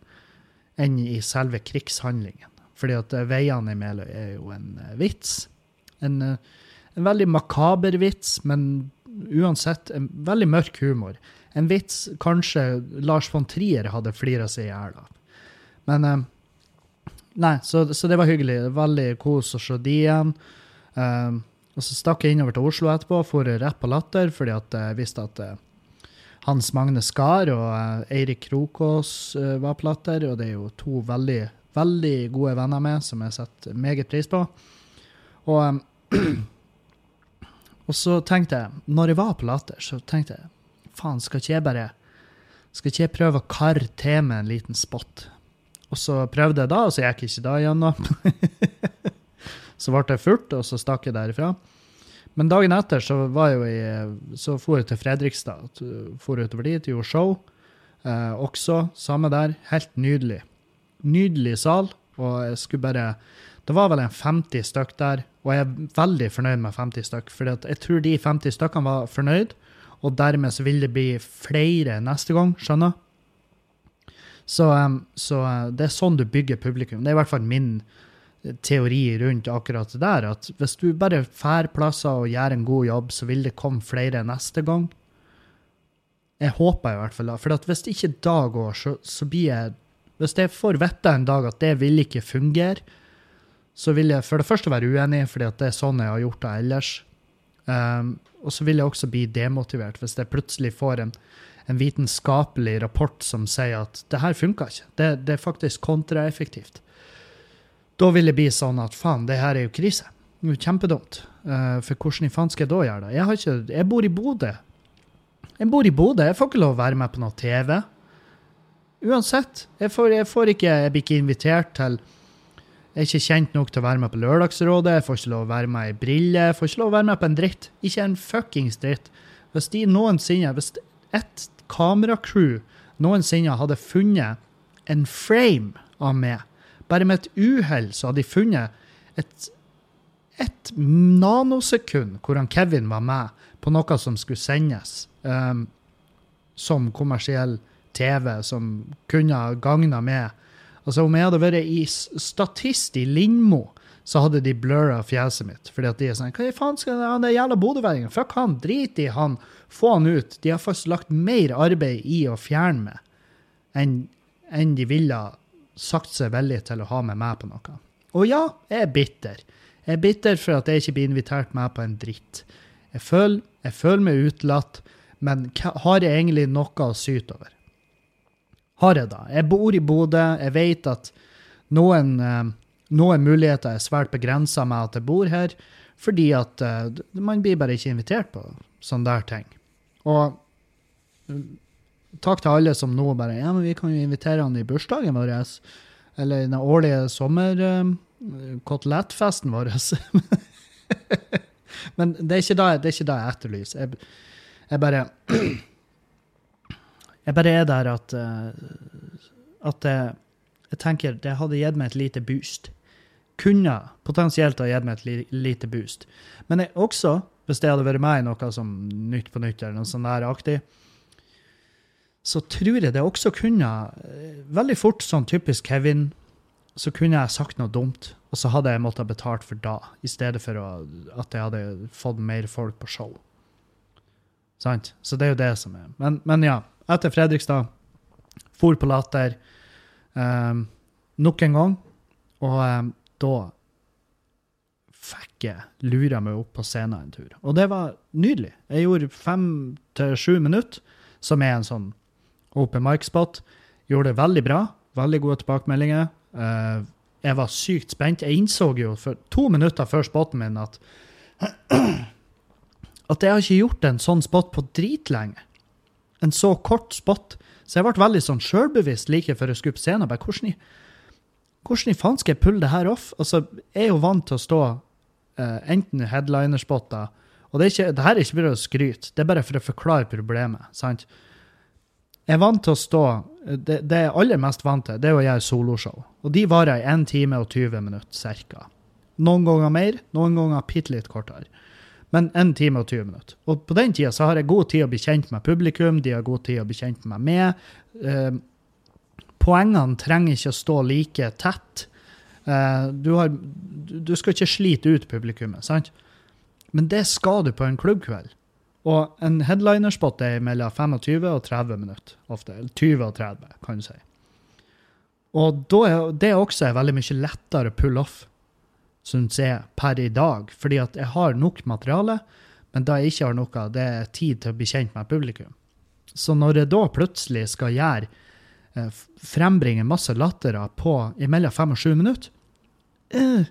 enn i selve krigshandlingen. Fordi at veiene i Meløy er jo en vits. En, en, veldig makaber vits, men uansett en veldig mørk humor. En vits kanskje Lars von Trier hadde flira seg i hjel av. Men Nei, så, så, det var hyggelig. Veldig kos å se de igjen. Uh, og så stakk jeg innover til Oslo etterpå, for rett på Latter, fordi at jeg visste at Hans Magne Skar og uh, Eirik Krokås var på Latter. Og det er jo to veldig, veldig gode venner med, som jeg setter meget pris på. Og, [CLEARS THROAT] og så tenkte jeg, når jeg var på Latter, så tenkte jeg faen, skal ikke jeg bare skal ikke jeg prøve å karre til med en liten spot? Og så prøvde jeg da, og så gikk jeg ikke da igjennom. [LAUGHS] så ble det furt, og så stakk jeg derifra. Men dagen etter så var jeg jo i, så for jeg til Fredrikstad. For utover dit, gjorde show. Eh, også. Samme der. Helt nydelig. Nydelig sal. Og jeg skulle bare Det var vel en 50 stykk der, og jeg er veldig fornøyd med 50 stykk. For jeg tror de 50 stykkene var fornøyd, og dermed så vil det bli flere neste gang. Skjønner? Så, så, eh, det er sånn du bygger publikum. Det er i hvert fall min eh, teori rundt akkurat det der. At hvis du bare fær plasser og gjør en god jobb, så vil det komme flere neste gang. Jeg håper i hvert fall da. For hvis det ikke da går, så, så blir jeg Hvis jeg får vite en dag at det vil ikke fungere, så vil jeg for det første være uenig, fordi at det er sånn jeg har gjort det ellers. Um, og så vil jeg også bli demotivert hvis jeg plutselig får en en vitenskapelig rapport som sier at det her funka ikke. Det, det, er faktisk kontraeffektivt. Da vil det bli sånn at faen, det her er jo krise. Det er kjempedumt. Uh, for hvordan i faen skal jeg da gjøre det? Jeg, ikke, jeg bor i Bodø. Jeg bor i Bodø. Jeg får ikke lov å være med på noe TV. Uansett. Jeg, får, jeg, får ikke, jeg blir ikke invitert til Jeg er ikke kjent nok til å være med på Lørdagsrådet. Jeg får ikke lov å være med i briller, Jeg får ikke lov å være med på en dritt. Ikke en fuckings dritt. Hvis de noensinne Hvis ett kameracrew noensinne hadde funnet en frame av meg. Bare med et uhell så hadde de funnet et, et nanosekund hvor han Kevin var med på noe som skulle sendes um, som kommersiell TV, som kunne gagna meg. Altså, om jeg hadde vært i statist i Lindmo, så hadde de blurra fjeset mitt. Fordi at de er sånn Hva i faen skal han der jævla bodøværingen? Fuck han, drit i han. Få han ut. De har faktisk lagt mer arbeid i å fjerne meg enn, enn de ville sagt seg villig til å ha med meg på noe. Og ja, jeg er bitter. Jeg er bitter for at jeg ikke blir invitert med på en dritt. Jeg føler, jeg føler meg utelatt, men har jeg egentlig noe å syte over? Har jeg da? Jeg bor i Bodø. Jeg vet at noen, eh, noen muligheter er svært begrensa med at jeg bor her, fordi at uh, man blir bare ikke invitert på sånne der ting. Og takk til alle som nå bare Ja, men vi kan jo invitere han i bursdagen vår. Eller den årlige sommerkotelettfesten vår. [LAUGHS] men det er ikke det, det jeg etterlyser. Jeg, jeg, bare [CLEARS THROAT] Jeg bare er der at uh, At jeg, jeg tenker det hadde gitt meg et lite boost. Kunne potensielt ha gitt meg et lite boost. Men jeg også hvis det hadde vært meg i noe som Nytt på nytt eller noe sånt der aktig, så tror jeg det også kunne eh, veldig fort sånn typisk Kevin så kunne jeg sagt noe dumt, og så hadde jeg måttet ha betalt for da, i stedet for å, at jeg hadde fått mer folk på show. Sant? Så det er jo det som er. Men, men ja, etter Fredrikstad, for på Latter um, nok en gang, og um, da fikk jeg lura meg opp på scenen en tur. Og det var nydelig. Jeg gjorde fem til sju minutter, som er en sånn open mic-spot. Gjorde det veldig bra. Veldig gode tilbakemeldinger. Uh, jeg var sykt spent. Jeg innså jo for to minutter før spotten min at [CLEARS THROAT] at jeg har ikke gjort en sånn spot på dritlenge. En så kort spot. Så jeg ble veldig sånn sjølbevisst like før jeg skulle på scenen. Bare, hvordan, i, hvordan i faen skal jeg pulle det her off? Altså, jeg er jo vant til å stå uh, enten headlinerspotter Og det, er ikke, det her er ikke for å skryte, det er bare for å forklare problemet. sant? Jeg er vant til å stå Det, det jeg er aller mest vant til, det er å gjøre soloshow. Og de varer i 1 time og 20 minutter ca. Noen ganger mer, noen ganger bitte litt kortere men 1 time og 20 minutter. Og på den tida så har jeg god tid å bli kjent med publikum, de har god tid å bli kjent med meg. Eh, poengene trenger ikke å stå like tett. Eh, du, har, du, skal ikke slite ut publikummet, sant? Men det skal du på en klubbkveld. Og en headlinerspot er mellom 25 og 30 minutter, ofte. Eller 20 og 30, kan du si. Og er, det også er veldig mye lettere pull off syns jeg, per i dag. Fordi at jeg har nok materiale, men da jeg ikke har noe, det er tid til å bli kjent med publikum. Så når jeg da plutselig skal gjøre eh, frembringe masse latterer på imellom fem og sju minutter, eh,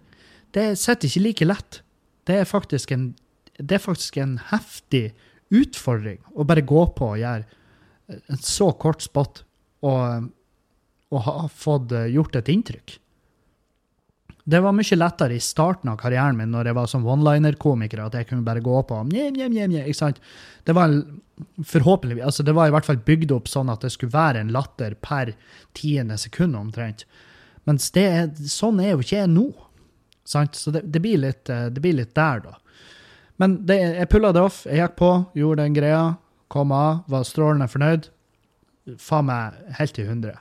det sitter ikke like lett. Det er faktisk en, det er faktisk en heftig utfordring å bare gå på og gjøre en så kort spot og, og ha fått eh, gjort et inntrykk. Det var mye lettere i starten av karrieren min, når jeg var som one-liner-komiker, at jeg kunne bare gå på njem, njem, njem, ikke sant? Det var forhåpentligvis, altså det var i hvert fall bygd opp sånn at det skulle være en latter per tiende sekund omtrent. Mens det, sånn er jo ikke jeg nå. Sant? Så det, det, blir litt, eh, det, blir litt, der, da. Men det, jeg pulla det off. Jeg gikk på, gjorde den greia, kom av, var strålende fornøyd. Faen meg helt til 100.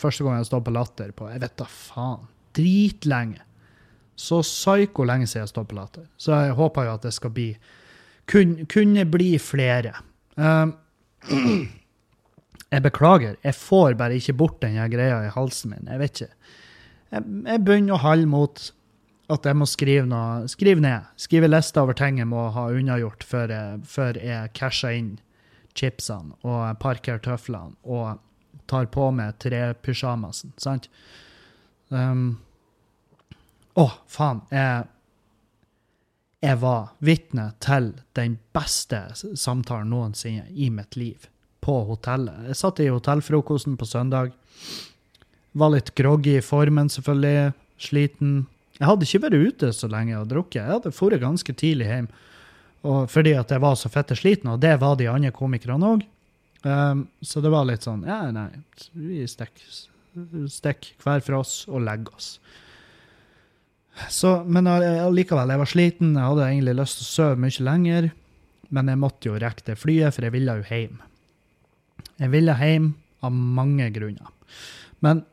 Første gang jeg stod på latter på Jeg vet da faen dritlenge. Så psyko lenge siden jeg står på latter. Så jeg håper jo at det skal bli kun, Kunne bli flere. Um, jeg beklager, jeg får bare ikke bort den greia i halsen min. Jeg vet ikke. Jeg, jeg begynner å holde mot at jeg må skrive noe Skrive ned. Skrive liste over ting jeg må ha unnagjort før jeg, før jeg casher inn chipsene og parkerer tøflene og tar på meg trepysjamasen. Sant? Um, å, faen. Jeg, jeg var vitne til den beste samtalen noensinne i mitt liv på hotellet. Jeg satt i hotellfrokosten på søndag. Var litt groggy i formen, selvfølgelig. Sliten. Jeg hadde ikke vært ute så lenge og drukket. Jeg hadde dratt ganske tidlig hjem og fordi at jeg var så fette sliten, og det var de andre komikerne òg. Um, så det var litt sånn Ja, nei, vi stikker stikk hver for oss og legge oss. Så, men allikevel, jeg var sliten. Jeg hadde egentlig lyst til å sove mye lenger. Men jeg måtte jo rekke det flyet, for jeg ville jo hjem. Jeg ville hjem av mange grunner. Men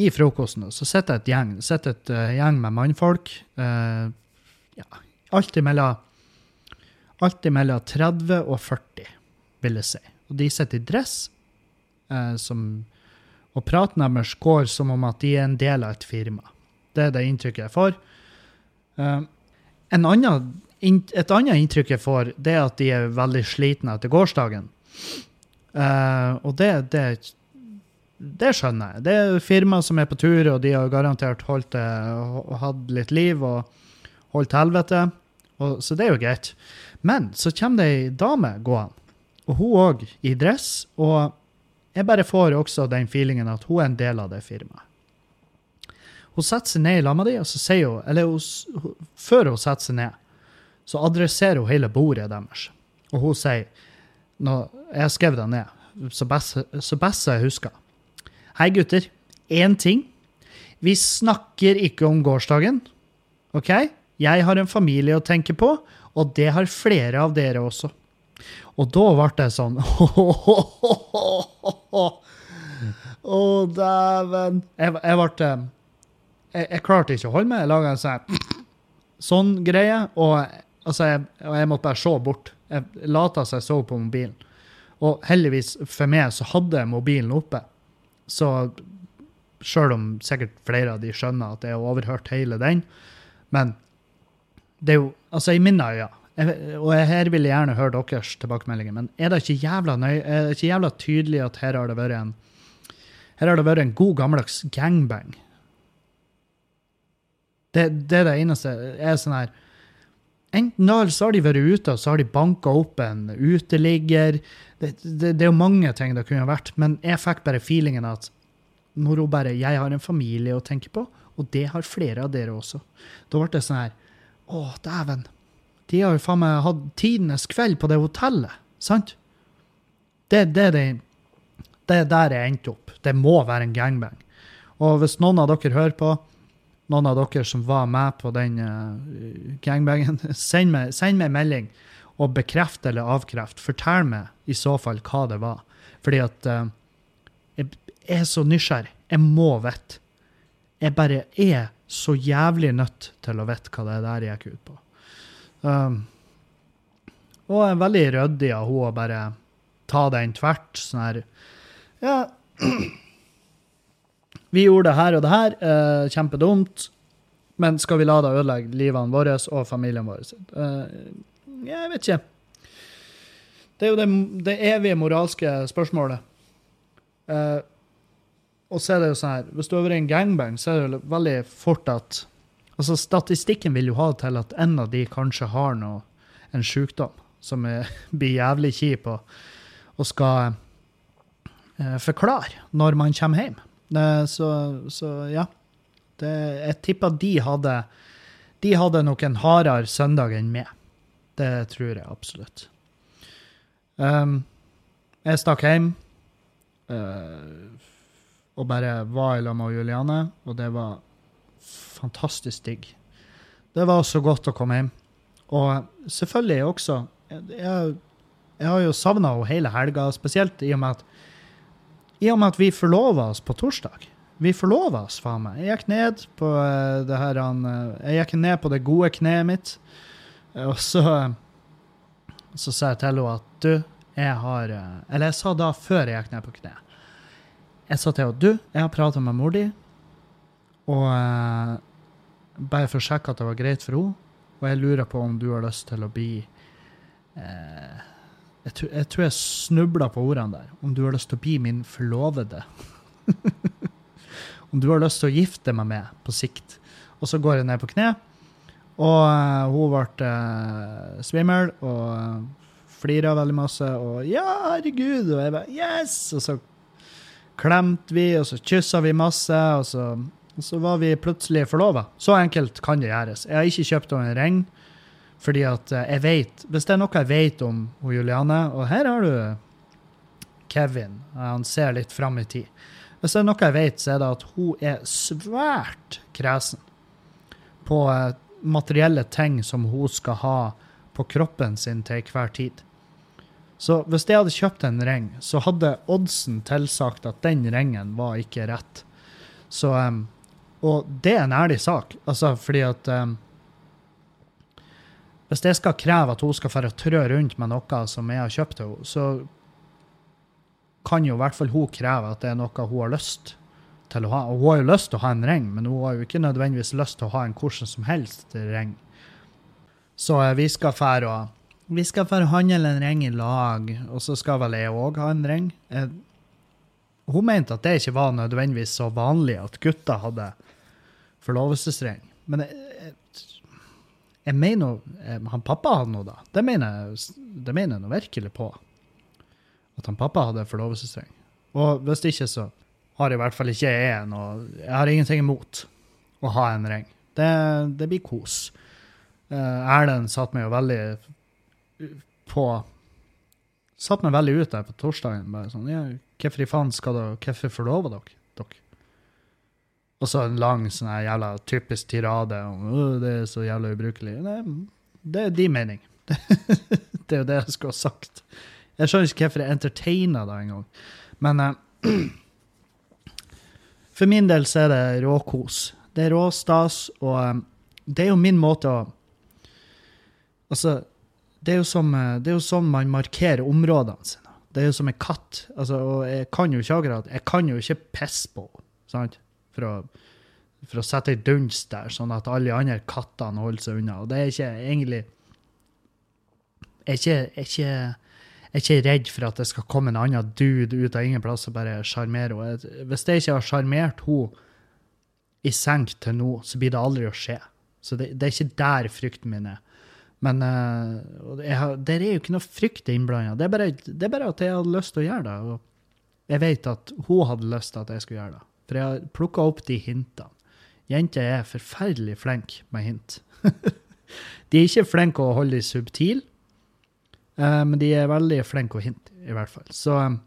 i frokosten så sitter et gjeng sitter et uh, gjeng med mannfolk. Uh, ja, alltid mellom, alltid mellom 30 og 40, vil jeg si. Og de sitter i dress, uh, som, og praten deres går som om at de er en del av et firma. Det er det inntrykket jeg får. Uh, annen, et annet inntrykk jeg får, det er at de er veldig slitne etter gårsdagen. Uh, og det, det, det, skjønner jeg. Det er firma som er på tur, og de har garantert holdt det, hatt litt liv og holdt helvete. Og, så det er jo greit. Men så kommer det ei dame gående, og hun òg i dress. Og jeg bare får også den feelingen at hun er en del av det firmaet. Hun setter seg ned i lag med og så sier hun Eller hun, før hun setter seg ned, så adresserer hun hele bordet deres. Og hun sier når Jeg skrev det ned, så best, så best jeg husker. Hei, gutter. Én ting. Vi snakker ikke om gårsdagen. OK? Jeg har en familie å tenke på, og det har flere av dere også. Og da ble det sånn [LAUGHS] Å, dæven. Jeg, jeg ble eh, jeg, jeg klarte ikke å holde meg. Jeg laga en sånn [CLEARS THROAT] sånn greie, og, altså, jeg, jeg måtte bare se bort. Jeg lata som jeg så på mobilen. Og heldigvis for meg så hadde jeg mobilen oppe. Så sjøl om sikkert flere av de skjønner at jeg har overhørt hele den, men det er jo Altså, i mine øyne og her vil jeg gjerne høre deres tilbakemeldinger, men er det ikke jævla, nøy, er det ikke jævla tydelig at her har det vært en her har det vært en god gammeldags gangbang? Det, det er det eneste. er sånn her, Enten da, eller så har de vært ute og så har de banka opp en uteligger. Det, det, det, er jo mange ting det kunne vært, men jeg fikk bare feelingen at når hun bare Jeg har en familie å tenke på, og det har flere av dere også. Da ble det sånn her Å, dæven. De har jo faen meg hatt tidenes kveld på det hotellet, sant? Det, det, det, det er der jeg endte opp. Det må være en gangbang. Og hvis noen av dere hører på, noen av dere som var med på den uh, gangbangen, [LAUGHS] send meg, send meg melding og bekreft eller avkreft. Fortell meg i så fall hva det var. Fordi at uh, jeg er så nysgjerrig. Jeg må vite. Jeg bare er så jævlig nødt til å vite hva det der gikk ut på. Um, og er veldig ryddig av hun å bare ta den tvert. Sånn her Ja. [CLEARS THROAT] Vi gjorde det her og det her. Uh, kjempedumt. Men skal vi la det ødelegge livene våre og familien vår? Uh, jeg vet ikke. Det er jo det, det evige moralske spørsmålet. Uh, og så er det jo sånn her Hvis du er over en gangbang, så er det jo veldig fort at Altså, statistikken vil jo ha til at en av de kanskje har noe, en sykdom som er, [LAUGHS] blir jævlig kjip, og, og skal eh, forklare når man kommer hjem. Så, så ja. Det, jeg tipper de hadde De hadde nok en hardere søndag enn meg. Det tror jeg absolutt. Um, jeg stakk hjem uh, og bare var i lag med Juliane, og det var fantastisk digg. Det var så godt å komme hjem. Og selvfølgelig også Jeg, jeg har jo savna henne hele helga, spesielt i og med at i og med at vi forlova oss på torsdag. Vi forlova oss, faen meg. Jeg gikk ned på uh, det her uh, Jeg gikk ned på det gode kneet mitt, og så Så sa jeg til henne at du, jeg har Eller jeg sa da før jeg gikk ned på kne. Jeg sa til henne du, jeg har prata med mor di, og bare for å sjekke at det var greit for henne, og jeg lurer på om du har lyst til å bli eh, jeg, tror, jeg tror jeg snubla på ordene der. Om du har lyst til å bli min forlovede. [LAUGHS] Om du har lyst til å gifte meg med på sikt. Og så går jeg ned på kne, og eh, hun ble uh, svimmel og uh, flira veldig masse. Og 'ja, herregud', og jeg bare 'yes', og så klemte vi, og så kyssa vi masse, og så, så var vi plutselig forlova. Så enkelt kan det gjøres. Jeg har ikke kjøpt henne en ring. Fordi at jeg vet Hvis det er noe jeg vet om Juliane Og her har du Kevin. Han ser litt fram i tid. Hvis det er noe jeg vet, så er det at hun er svært kresen på eh, materielle ting som hun skal ha på kroppen sin til hver tid. Så hvis jeg hadde kjøpt en ring, så hadde oddsen tilsagt at den ringen var ikke rett. Så, um, og det er en ærlig sak, altså fordi at um, hvis jeg skal kreve at hun skal få trø rundt med noe som jeg har kjøpt til henne, så kan jo i hvert fall hun kreve at det er noe hun har lyst til å ha. Og hun har jo lyst til å ha en ring, men hun har jo ikke nødvendigvis lyst til å ha en hvordan som helst ring. Så uh, vi skal fære vi skal forhandle en ring i lag, og så skal vel jeg òg ha en ring. Eh, hun mente at det ikke var nødvendigvis så vanlig at gutter hadde forlovelsesring. Men jeg, jeg mener eh, Han pappa hadde noe, da. Det mener, jeg, det mener jeg nå virkelig på. At han pappa hadde forlovelsesring. Og hvis ikke, så har i hvert fall ikke jeg noe Jeg har ingenting imot å ha en ring. Det, det blir kos. Uh, Erlend satte meg jo veldig på Satte meg veldig ut der på torsdagen. bare sånn, ja, Hvorfor i faen skal dere Hvorfor forlover dere? Og så en lang sånn her jævla typisk tirade om det er så jævla ubrukelig. Det, det er din mening. [LAUGHS] det er jo det jeg skulle ha sagt. Jeg skjønner ikke hvorfor jeg entertainer det engang. Men uh, [CLEARS THROAT] For min del så er det råkos. Det er råstas, og um, det er jo min måte å Altså, det er jo som eh, det er jo sånn man markerer områdene sine. Det er jo som en katt. Altså, og jeg kan jo ikke akkurat Jeg kan jo ikke pisse på sant? For å, for å sette ei dunst der, sånn at alle andre kattene holder seg unna. Og det er ikke egentlig Jeg er ikke, jeg er ikke, jeg er ikke redd for at det skal komme en annen dude ut av ingen plass og bare sjarmere henne. Hvis jeg ikke har sjarmert henne i senk til nå, så blir det aldri å skje. Så det, det er ikke der frykten min er. Men uh, det er jo ikke noe frykt innblanda. Det, det, er bare at jeg hadde lyst til å gjøre det. Og jeg vet at hun hadde lyst til at jeg skulle gjøre det. For jeg har plukka opp de hintene. Jenter er forferdelig flinke med hint. [LAUGHS] de er ikke flinke å holde de subtile, uh, men de er veldig flinke å hinte, i hvert fall. Så, um,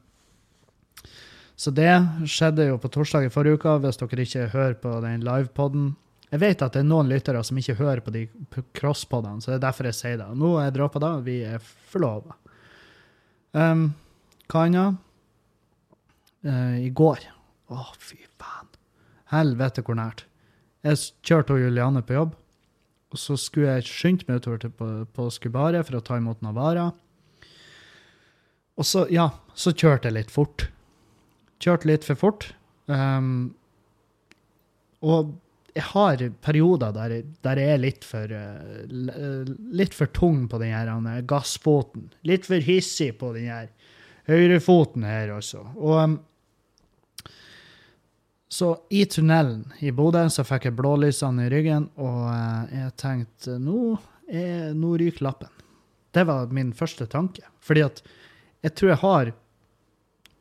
så det skjedde jo på torsdag i forrige uke, hvis dere ikke hører på den livepoden. Jeg vet at det er noen lyttere som ikke hører på de crosspodene, så det er derfor jeg sier det. Nå er jeg droppa da, vi er forlova. Um, hva annet? Uh, I går Å, fy faen. Helvete hvor nært. Jeg kjørte og Juliane på jobb, og så skulle jeg skynde meg utover til på, på for å ta imot noen varer. Og så, ja, så kjørte jeg litt fort. Kjørte litt for fort. Um, og jeg har perioder der, der jeg er litt for, uh, litt for tung på den her gassfoten. Litt for hissig på den her høyrefoten her også. Og um, så i tunnelen i Bodø så fikk jeg blålysene i ryggen, og uh, jeg tenkte nå, er, nå ryker lappen. Det var min første tanke. Fordi at jeg tror jeg har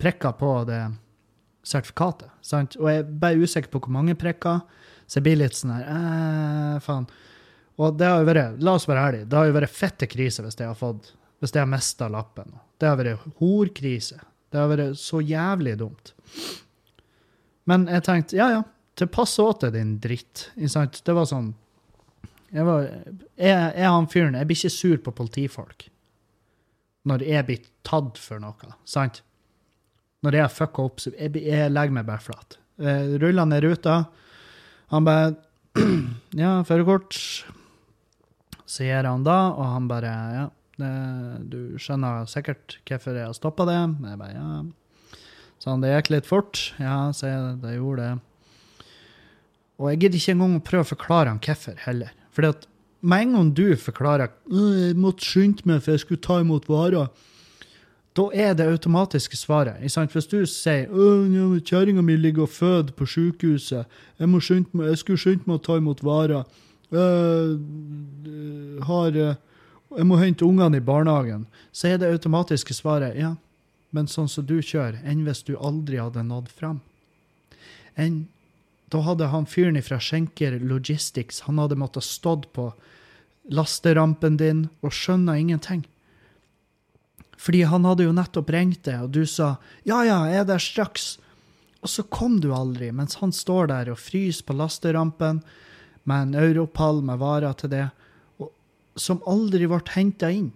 prikker på det sertifikatet. Sant? Og jeg er bare usikker på hvor mange prikker. Så jeg blir litt sånn her eh, Faen. Og det har jo vært, la oss være ærlige, det har jo vært fette krise hvis jeg har fått, hvis jeg har mista lappen. Det har vært horkrise. Det har vært så jævlig dumt. Men jeg tenkte ja, ja, til passe åt deg, din dritt. Det var sånn Jeg, var, jeg, jeg han fyren Jeg blir ikke sur på politifolk når jeg blir tatt for noe, sant? Når jeg har fucka opp, så jeg, jeg legger meg bare flat. Ruller ned ruta. Han bare [CLEARS THROAT] Ja, førerkort, sier han da, og han bare Ja, det, du skjønner sikkert hvorfor jeg har stoppa det? Jeg bare ja. Så han det gikk litt fort. Ja, sier jeg, det gjorde det. Og jeg gidder ikke engang å prøve å forklare han hvorfor heller. Fordi at med en gang du forklarer jeg måtte skynde meg for jeg skulle ta imot varer, da er det automatiske svaret. Hvis du sier ja, 'kjerringa mi ligger og føder på sykehuset', jeg, må skynde meg, jeg skulle skynde meg å ta imot varer', jeg, har, jeg må hente ungene i barnehagen, så er det automatiske svaret ja, men sånn som du kjører, enn hvis du aldri hadde nådd fram. Enn da hadde han fyren fra Schenker Logistics han hadde måttet stått på lasterampen din og skjønna ingenting. Fordi han hadde jo nettopp ringt deg, og du sa 'ja, ja, jeg er der straks'. Og så kom du aldri, mens han står der og fryser på lasterampen med en europall med varer til det, og, som aldri ble henta inn.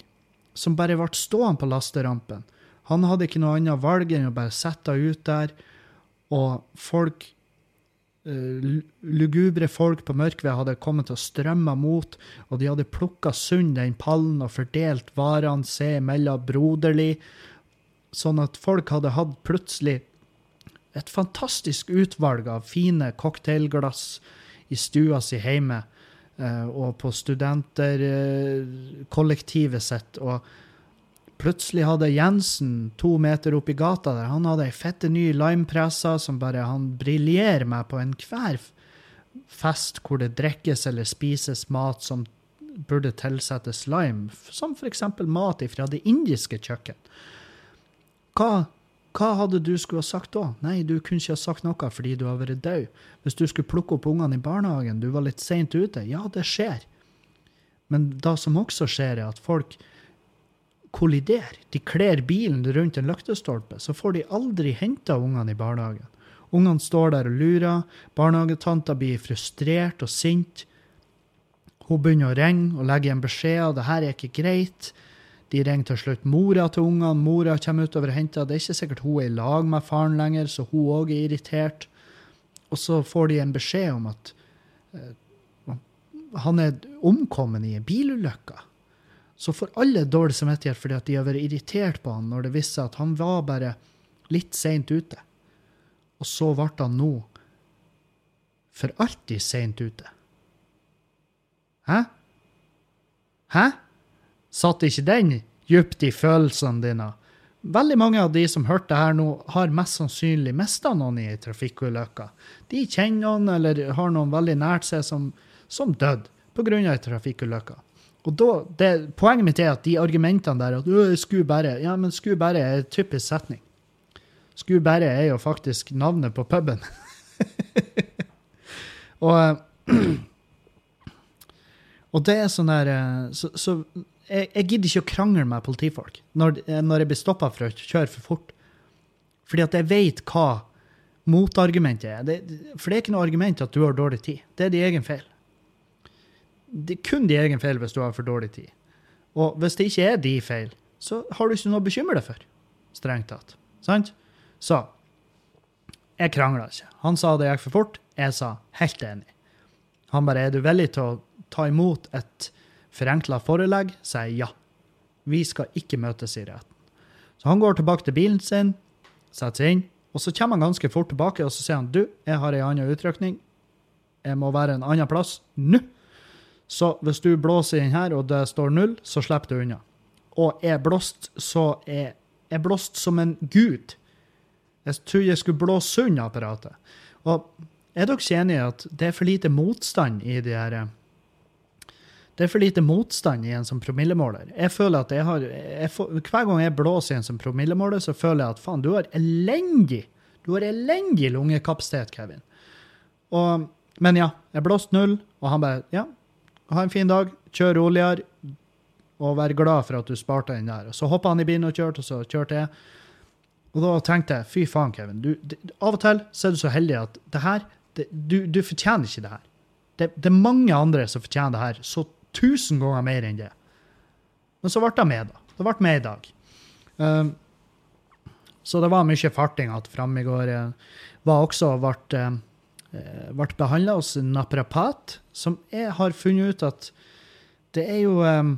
Som bare ble stående på lasterampen. Han hadde ikke noe annet valg enn å bare sette henne ut der, og folk Eh, lugubre folk på Mørkved hadde kommet og strømma mot, og de hadde plukka sund den pallen og fordelt varene seg imellom broderlig, sånn at folk hadde hatt plutselig et fantastisk utvalg av fine cocktailglass i stua si hjemme eh, og på studenterkollektivet sitt. og Plutselig hadde Jensen to meter oppi gata der, han hadde ei fette ny limepressa som bare han briljerer med på enhver fest hvor det drikkes eller spises mat som burde tilsettes lime, som f.eks. mat fra det indiske kjøkken. Hva, hva hadde du skulle ha sagt da? Nei, du kunne ikke ha sagt noe fordi du har vært død. Hvis du skulle plukke opp ungene i barnehagen, du var litt seint ute. Ja, det skjer. Men det som også skjer, er at folk kolliderer. De kler bilen rundt en løktestolpe, så får de aldri henta ungene i barnehagen. Ungene står der og lurer. Barnehagetanta blir frustrert og sint. Hun begynner å ringe og legge igjen beskjeder. Det her er ikke greit. De ringer til slutt mora til ungene. Mora kommer utover og henter. Det er ikke sikkert hun er i lag med faren lenger, så hun òg er irritert. Og så får de en beskjed om at eh, han er omkommet i en bilulykke. Så får alle dårlig samvittighet fordi at de har vært irritert på han når det viste seg at han var bare litt seint ute. Og så ble han nå for alltid seint ute. Hæ? Hæ? Satt ikke den dypt i følelsene dine? Veldig mange av de som hørte det her nå, har mest sannsynlig mista noen i ei trafikkulykke. De kjenner noen eller har noen veldig nært seg som, som døde pga. ei trafikkulykke. Og da, det, Poenget mitt er at de argumentene der at «Øh, skulle Ja, men skulle bare er en typisk setning. Skulle bare er jo faktisk navnet på puben. [LAUGHS] og, [CLEARS THROAT] og det er sånn der eh, Så, så jeg, jeg, gidder ikke å krangle med politifolk når, når jeg blir stoppa for å kjøre for fort. Fordi at jeg vet hva motargumentet er. Det, for det er ikke noe argument at du har dårlig tid. Det er din egen feil. Det er kun din egen feil hvis du har for dårlig tid. Og hvis det ikke er din feil, så har du ikke noe å bekymre deg for. Strengt tatt. Sant? Så jeg krangla ikke. Han sa det gikk for fort. Jeg sa helt enig. Han bare er du villig til å ta imot et forenkla forelegg, sier ja. Vi skal ikke møtes i retten. Så han går tilbake til bilen sin, setter seg inn, og så kommer han ganske fort tilbake og så sier han, du, jeg har ei anna utrykning. Jeg må være en annen plass nå. Så hvis du blåser inn her, og det står null, så slipper du unna. Og jeg blåst så er jeg blåst som en gud. Jeg trodde jeg skulle blåse unna apparatet. Og er dere ikke i at det er for lite motstand i de her det er for lite motstand i en som promillemåler. Jeg føler at jeg har, jeg får, Hver gang jeg blåser i en som promillemåler, så føler jeg at faen, du har elendig du har elendig lungekapasitet, Kevin. Og, men ja, jeg blåste null, og han bare Ja, ha en fin dag, kjør roligere, og vær glad for at du sparte den der. Så hoppa han i bilen og kjørte, og så kjørte jeg. Og da tenkte jeg fy faen, Kevin. Du, det, av og til så er du så heldig at det her det, du, du, fortjener ikke det her. Det, det, er mange andre som fortjener det her så tusen ganger mer enn det. Men så ble jeg med, da. Det ble med i dag. Um, så det var mye farting att fram i går. Var også ble, uh, ble behandla hos naprapat, som jeg har funnet ut at det er jo um,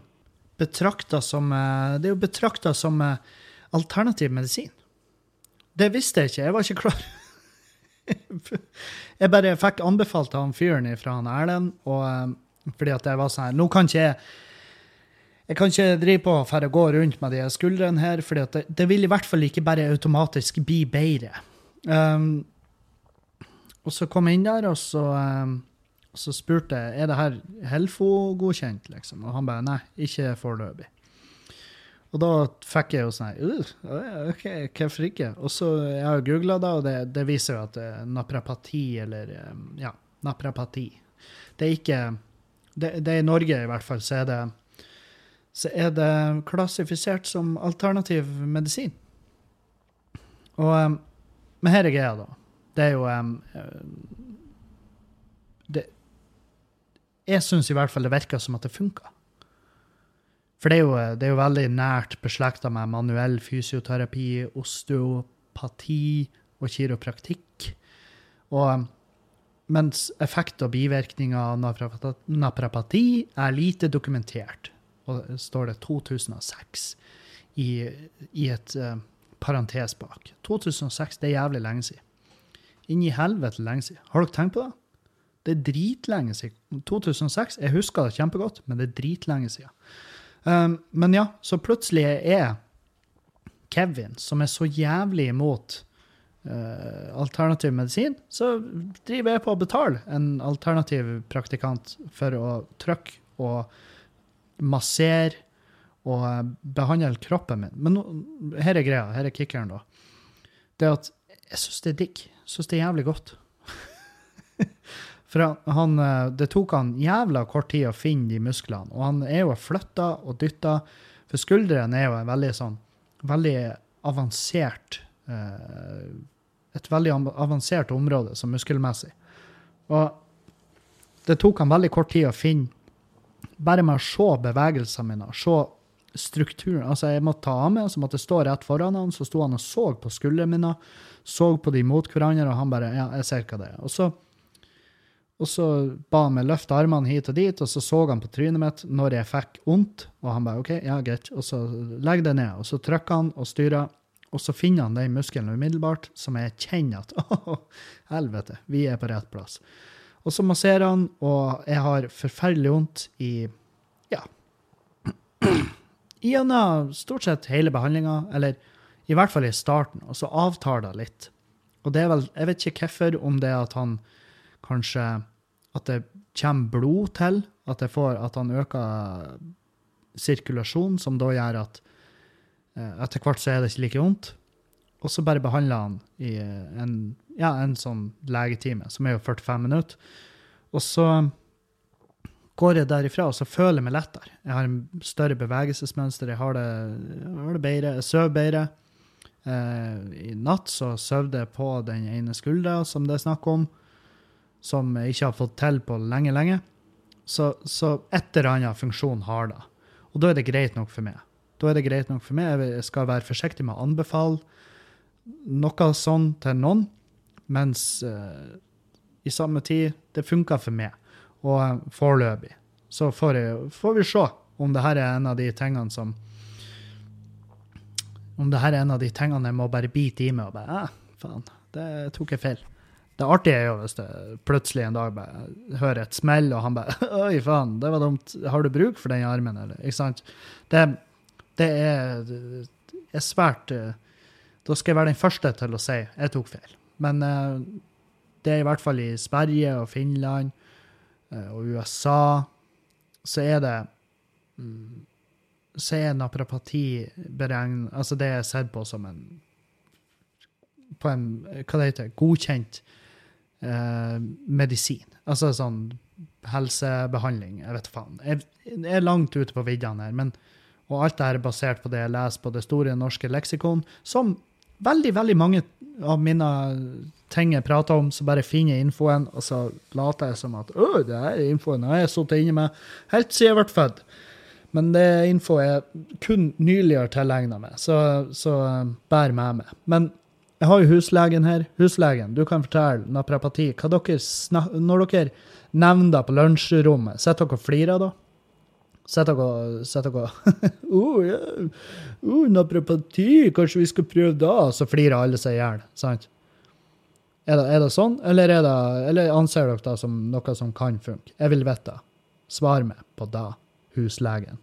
betrakta som, uh, det er jo betrakta som uh, alternativ medisin. Det visste jeg ikke. Jeg var ikke klar. [LAUGHS] jeg bare fikk anbefalt han fyren fra han Erlend, og um, fordi at jeg var sånn her Nå kan ikke jeg jeg kan ikke drive på for å gå rundt med de skuldrene her, for det, det, vil i hvert fall ikke bare automatisk bli bedre. Um, og så kom jeg inn der, og så, um, så spurte jeg er det her Helfo-godkjent. liksom. Og han bare nei, ikke foreløpig. Og da fikk jeg jo sånn uh, OK, hvorfor ikke? Og så jeg har jeg googla det, og det, det, viser jo at det er naprapati, eller ja, naprapati. Det er ikke det, det er I Norge i hvert fall så er, det, så er det klassifisert som alternativ medisin. Og um, Men her er greia, da. Det er jo um, det, Jeg syns i hvert fall det virker som at det funker. For det er, jo, det er jo veldig nært beslekta med manuell fysioterapi, osteopati og kiropraktikk. Og mens effekt og bivirkninger av naprapati er lite dokumentert. Og det står det 2006 i, i et uh, parentes bak. 2006, det er jævlig lenge siden. Inni helvete lenge siden. Har dere tenkt på det? Det er dritlenge siden. 2006, jeg husker det kjempegodt, men det er dritlenge siden. Um, men ja, så plutselig er Kevin, som er så jævlig imot uh, alternativ medisin, så driver jeg på å betale en alternativ praktikant for å trykke og massere og behandle kroppen min. Men nå, her er greia, her er kickeren, da. Det at jeg syns det er digg. Syns det er jævlig godt. [LAUGHS] For han, eh, det tok han jævla kort tid å finne de musklene. Og han er jo flytta og dytta. For skuldrene er jo en veldig sånn veldig avansert uh, et veldig avansert område som muskelmessig. Og det tok han veldig kort tid å finne Bare med å se bevegelsene mine, se strukturen. Altså, jeg måtte ta av meg, så måtte jeg stå rett foran han, så sto han og så på skuldrene mine, så på de mot hverandre, og han bare Ja, jeg ser hva det er. Og så, og så ba han meg løfte armene hit og dit, og så så han på trynet mitt når jeg fikk vondt, og han bare OK, ja, greit. Og så legg det ned. Og så trykker han og styrer, og så finner han den muskelen umiddelbart, som jeg kjenner at [LAUGHS] Å, helvete, vi er på rett plass. Og så masserer han, og jeg har forferdelig vondt i ja, [CLEARS THROAT] gjennom stort sett hele behandlinga, eller i hvert fall i starten, og så avtar det litt. Og det er vel, jeg vet ikke hvorfor, om det er at han kanskje At det kommer blod til, at, det får, at han øker sirkulasjon, som da gjør at eh, etter hvert så er det ikke like vondt. Og så bare behandler han i en, ja, en sånn legetime, som er jo 45 minutter. Og så går jeg derifra og så føler jeg meg lettere. Jeg har en større bevegelsesmønster, jeg har det, jeg har det bedre, jeg sover bedre. Eh, I natt så sov jeg på den ene skuldra som det er snakk om, som jeg ikke har fått til på lenge, lenge. Så, så et eller annet funksjon har det. Og da er det greit nok for meg. Da er det greit nok for meg. Jeg skal være forsiktig med å anbefale noe sånn til noen, mens eh, i samme tid det funker for meg. Og eh, foreløpig så får, jeg, får vi se om det her er en av de tingene som Om det her er en av de tingene jeg må bare bite i meg og bare eh, faen, det tok jeg feil. Det artige er jo hvis det plutselig en dag bare hører et smell, og han bare [LAUGHS] Oi, faen, det var dumt. Har du bruk for den armen, eller? Ikke sant? Det, det er, er svært eh, Da skal jeg være den første til å si jeg tok feil. Men uh, det er i hvert fall i Sverige og Finland og USA så er det mm, Så er naprapati beregnet Altså det er sett på som en på en hva det heter, godkjent eh, medisin. Altså sånn helsebehandling. Jeg vet faen. Jeg, jeg er langt ute på viddene her. men og alt det her er basert på det jeg leser på Det store norske leksikon, som veldig, veldig mange av mine ting jeg prater om, så bare finner jeg infoen, og så later jeg som at Å, det er infoen jeg har sittet inne med helt siden jeg ble født. Men det er info jeg kun nyligere tilegna meg, så, så uh, bær med meg. Men jeg har jo huslegen her. Huslegen, du kan fortelle naprapati. Hva dere når dere nevner det på lunsjrommet, sitter dere og flirer da? Sitter dere Sett dere [LAUGHS] oh, yeah. oh, naprapati, kanskje vi skal prøve da? Så flirer alle seg i hjel, sant? Er det, er det, sånn, eller, det, eller, anser dere det som noe som kan funke? Jeg vil vite. Svar meg på det, huslegen.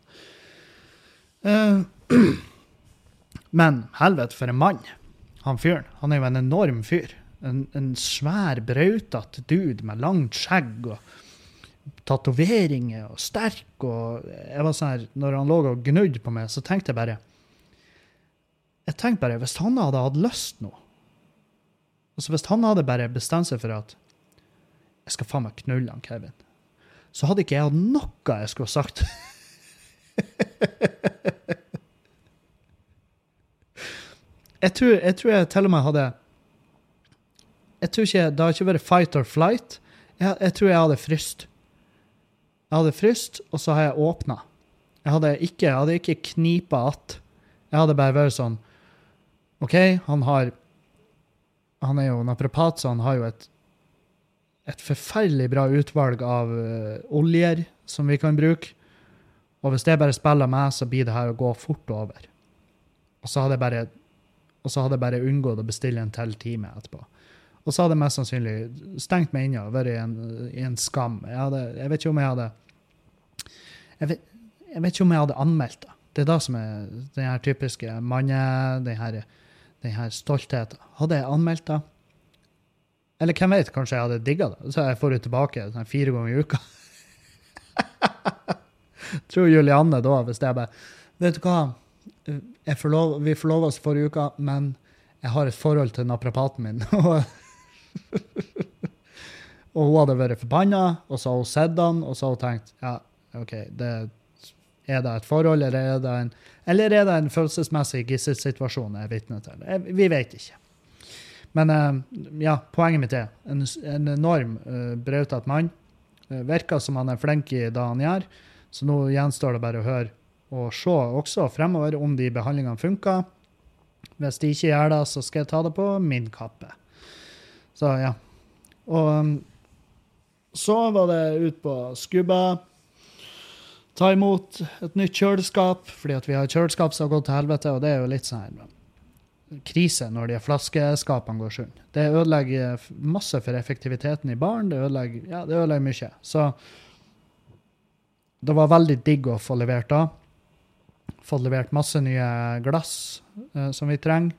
Uh, [CLEARS THROAT] men helvete, for en mann han fyren. Han er jo en enorm fyr. En, en svær, brautete dude med langt skjegg og tatoveringer og sterk. og jeg var sånn her, Når han lå og gnudde på meg, så tenkte jeg bare jeg tenkte bare, Hvis han hadde hatt lyst nå altså Hvis han hadde bare bestemt seg for at jeg skal faen meg knulle han Kevin, så hadde ikke jeg hatt noe jeg skulle ha sagt. [LAUGHS] Jeg tror, jeg tror, jeg til og med hadde Jeg tror ikke, Det har ikke vært fight or flight. Jeg, jeg tror jeg hadde fryst. Jeg hadde fryst, og så har jeg åpna. Jeg hadde ikke, jeg hadde ikke knipa att. Jeg hadde bare vært sånn OK, han har Han er jo naprapat, så han har jo et, et forferdelig bra utvalg av uh, oljer som vi kan bruke. Og hvis det bare spiller meg, så blir det her å gå fort over. Og så hadde jeg bare hadde jeg bare unngått å bestille en til time etterpå. Og så hadde jeg mest sannsynlig stengt meg inne og vært i en, i en skam. Jeg, hadde, jeg, vet ikke om jeg hadde jeg vet, jeg vet, ikke om jeg hadde anmeldt det. Det er da som er den her typiske manne... Den her, her stoltheten. Hadde jeg anmeldt det? Eller hvem vet, kanskje jeg hadde digga det. Så jeg får det tilbake sånn fire ganger i uka. [LAUGHS] Tror Julianne da, hvis det er bare Vet du hva? forlov, vi forlova oss forrige uke, men jeg har et forhold til naprapaten min. [LAUGHS] og hun hadde vært forbanna, og så har hun sett han, og så har hun tenkt ja, OK, det, er det et forhold, eller er det en, eller er det en følelsesmessig gisselsituasjon jeg er vitne til? Jeg, vi vet ikke. Men uh, ja, poenget mitt er en, en enorm uh, brautete mann. Uh, virker som han er flink i det han gjør, så nå gjenstår det bare å høre og se også fremover om de behandlingene funker. Hvis de ikke gjør det, så skal jeg ta det på min kappe. Så ja. Og um, så var det ut på Skubba. Ta imot et nytt kjøleskap, fordi at vi har kjøleskap som har gått til helvete, og det er jo litt sånn her krise når de flaskeskapene går sund. Det ødelegger masse for effektiviteten i baren. Det ødelegger, ja, det ødelegger mye. Så det var veldig digg å få levert da. Fått levert masse nye glass eh, som vi trenger.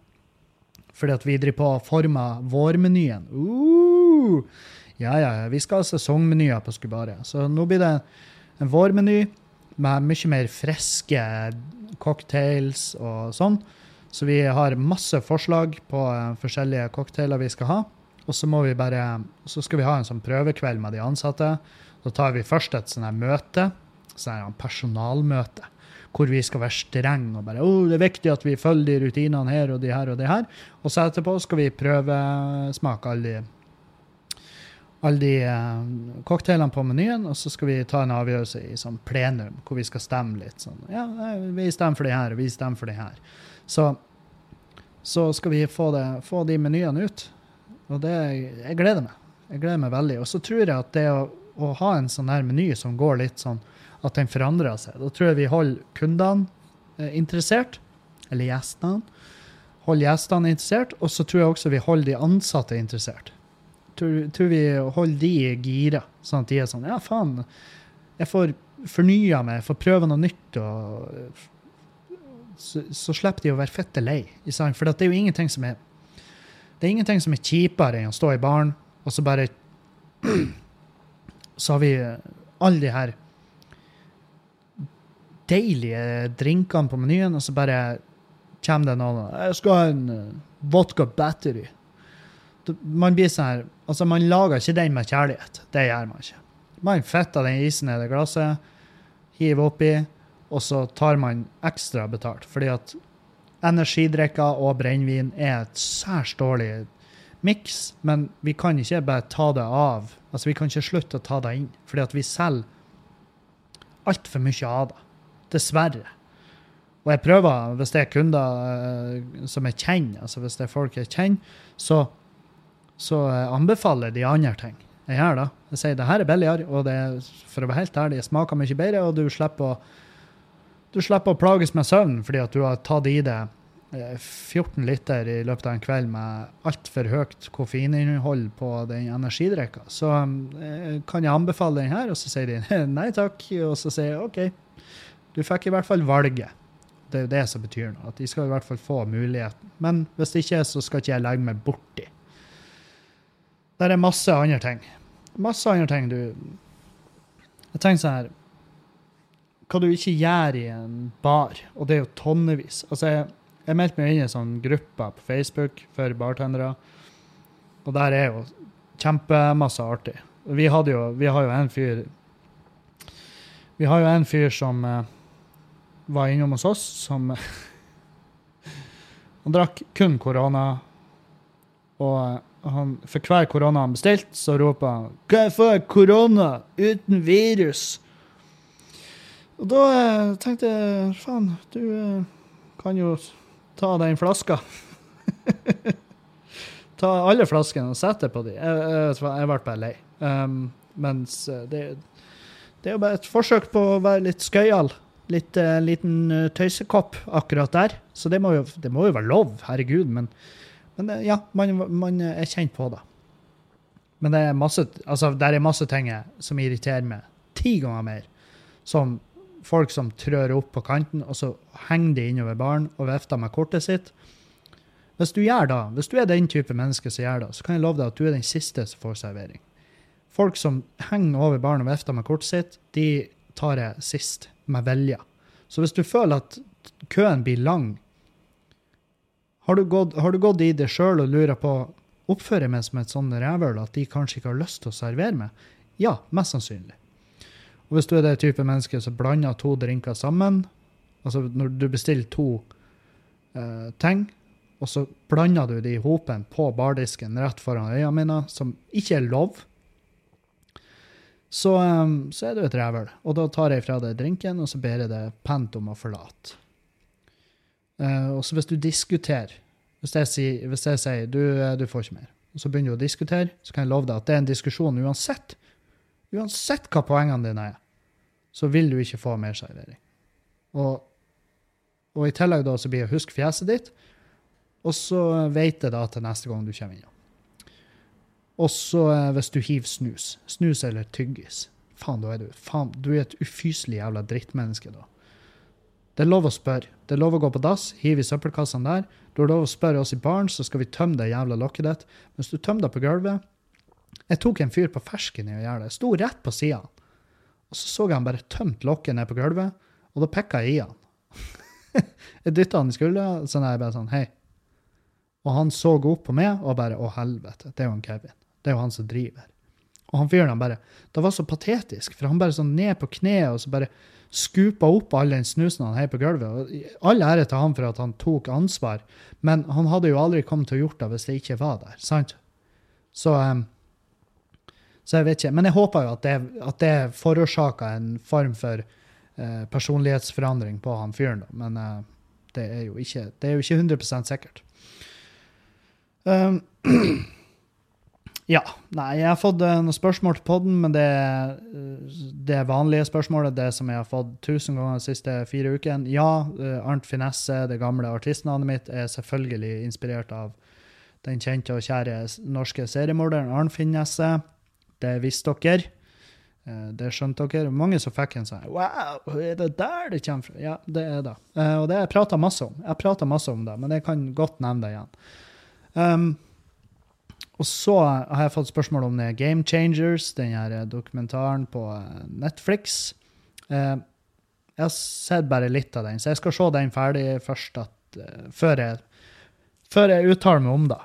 Fordi at vi driver på å forme vårmenyen. Uh! Ja, ja. Vi skal ha sesongmenyer på Skubare. Så nå blir det en vårmeny med mye mer friske cocktails og sånn. Så vi har masse forslag på uh, forskjellige cocktailer vi skal ha. Og så, må vi bare, så skal vi ha en sånn prøvekveld med de ansatte. Så tar vi først et sånt møte, sånn personalmøte, hvor vi skal være strenge og bare oh, det er viktig at vi følger de rutinene her og de her og de her. Og så etterpå skal vi prøvesmake alle de alle de uh, cocktailene på menyen, og så skal vi ta en avgjørelse i sånn plenum, hvor vi skal stemme litt. sånn, ja, Vi stemmer for det her, vi stemmer for det her. Så så skal vi få, det, få de menyene ut. Og det, jeg gleder meg. Jeg gleder meg veldig. Og så tror jeg at det å, å ha en sånn her meny som går litt sånn at den forandrer seg, da tror jeg vi holder kundene eh, interessert. Eller gjestene. Holder gjestene interessert. Og så tror jeg også vi holder de ansatte interessert. Tror, tror vi holder de gira, sånn at de er sånn Ja, faen, jeg får fornya meg, jeg får prøve noe nytt. og så, så, slipper de å være fette lei. For det er jo ingenting som er det er ingenting som er kjipere enn å stå i baren, og så bare [CLEARS THROAT] Så har vi alle de her deilige drinkene på menyen, og så bare kommer det noen 'Jeg skal ha en uh, vodka battery'. Man blir sånn her Altså, man lager ikke den med kjærlighet. Det gjør man ikke. Man fetter den isen i det glasset, hiver oppi, og så tar man ekstra betalt. Fordi at energidrikker og brennevin er et særs dårlig miks, men vi kan ikke bare ta det av. Altså, vi kan ikke slutte å ta det inn, fordi at vi selger altfor mye av det. Dessverre. Og jeg prøver, hvis det er kunder uh, som jeg kjenner, altså hvis det er folk jeg kjenner, så, så uh, anbefaler de andre ting. Jeg gjør det. Jeg sier det her er billigere, og det er, for å være helt ærlig, smaker mye bedre, og du slipper å du slipper å plages med søvn fordi at du har tatt i deg 14 eh, liter i løpet av en kveld med altfor høyt koffeininnhold på den energidrikka. Så eh, kan jeg anbefale den her, og så sier de [LAUGHS] nei takk. Og så sier jeg OK, du fikk i hvert fall valget. Det er jo det som betyr noe. At de skal i hvert fall få muligheten. Men hvis det ikke så skal ikke jeg legge meg borti. Der er masse andre ting. Masse andre ting du Jeg tenker sånn her hva du ikke gjør i en bar, og det er jo tonnevis. Altså, jeg, jeg meldte meg inn i en sånn gruppe på Facebook for bartendere, og der er jo kjempemasse artig. Vi, jo, vi har jo en fyr Vi har jo en fyr som uh, var innom hos oss, som [LAUGHS] Han drakk kun korona, og han, for hver korona han bestilte, så roper han 'Kan jeg få korona uten virus?' Og da eh, tenkte jeg faen, du eh, kan jo ta den flaska. [LAUGHS] ta alle flaskene og sette på dem. Jeg, jeg, jeg ble bare lei. Um, mens eh, det, det, er jo bare et forsøk på å være litt skøyal. Litt uh, liten uh, tøysekopp akkurat der. Så det må jo, det må jo være lov, herregud. Men, men uh, ja, man, man, er kjent på det. Men det er masse, altså, der er masse ting som irriterer meg ti ganger mer. Som folk som trør opp på kanten, og så henger de innover baren og vifter med kortet sitt. Hvis du gjør det, hvis du er den type menneske som gjør det, så kan jeg love deg at du er den siste som får servering. Folk som henger over baren og vifter med kortet sitt, de tar jeg sist, med vilje. Så hvis du føler at køen blir lang, har du gått, har du gått i det sjøl og lurer på oppfører jeg meg som et sånt rævhøl at de kanskje ikke har lyst til å servere meg? Ja, mest sannsynlig. Og hvis du er det type menneske som blander to drinker sammen, altså når du bestiller to uh, ting, og så blander du de i hopen på bardisken rett foran øynene mine, som ikke er lov, så, um, så er du et rævhøl. Og da tar jeg fra deg drinken, og så ber jeg deg pent om å forlate. Uh, og så hvis du diskuterer Hvis jeg sier, hvis jeg sier du, du får ikke mer, og så begynner du å diskutere, så kan jeg love deg at det er en diskusjon uansett. Uansett hva poengene dine er, så vil du ikke få mer servering. Og, og i tillegg da så blir det å huske fjeset ditt, og så vet jeg da til neste gang du kommer innom. Og så eh, hvis du hiver snus, snus eller tyggis, faen, da er du faen, du er et ufyselig jævla drittmenneske da. Det er lov å spørre. Det er lov å gå på dass, hive i søppelkassene der. Du har lov å spørre oss i baren, så skal vi tømme det jævla lokket ditt. Hvis du tømmer deg på gulvet Jeg tok en fyr på fersken i å gjøre det. Jeg sto rett på sida. Og så så jeg han bare tømt lokket ned på gulvet, og da pikka jeg i han. [LAUGHS] jeg dytta han i skuldra, sånn jeg bare sånn Hei. Og han så opp på meg og bare Å, helvete. Det er jo en Kevin. Det er jo han som driver. Og han fyren han bare Det var så patetisk, for han bare sånn ned på kneet og så bare skupa opp all den snusen han heiv på gulvet. Og all ære til han for at han tok ansvar, men han hadde jo aldri kommet til å gjort det hvis det ikke var der. sant? Så, um, så jeg vet ikke. Men jeg håper jo at det, at det forårsaka en form for uh, personlighetsforandring på han fyren. Men uh, det, er jo ikke, det er jo ikke 100 sikkert. Um, [CLEARS THROAT] Ja. Nei, jeg har fått uh, noen spørsmål til poden, men det, uh, det vanlige spørsmålet, det som jeg har fått tusen ganger de siste fire ukene Ja, uh, Arnt Finesse, det gamle artistnavnet mitt, er selvfølgelig inspirert av den kjente og kjære norske seriemorderen Arnt Finesse. Det visste dere. Det skjønte dere. Mange som fikk en sånn Wow, er det der det kommer fra? Ja, det er det. Og det har jeg prata masse om. Jeg prata masse om det, men jeg kan godt nevne det igjen. Um, og så har jeg fått spørsmål om Game Changers, den her eh, dokumentaren på eh, Netflix. Eh, jeg har sett bare litt av den, så jeg skal se den ferdig først at, før, jeg, før jeg uttaler meg om det.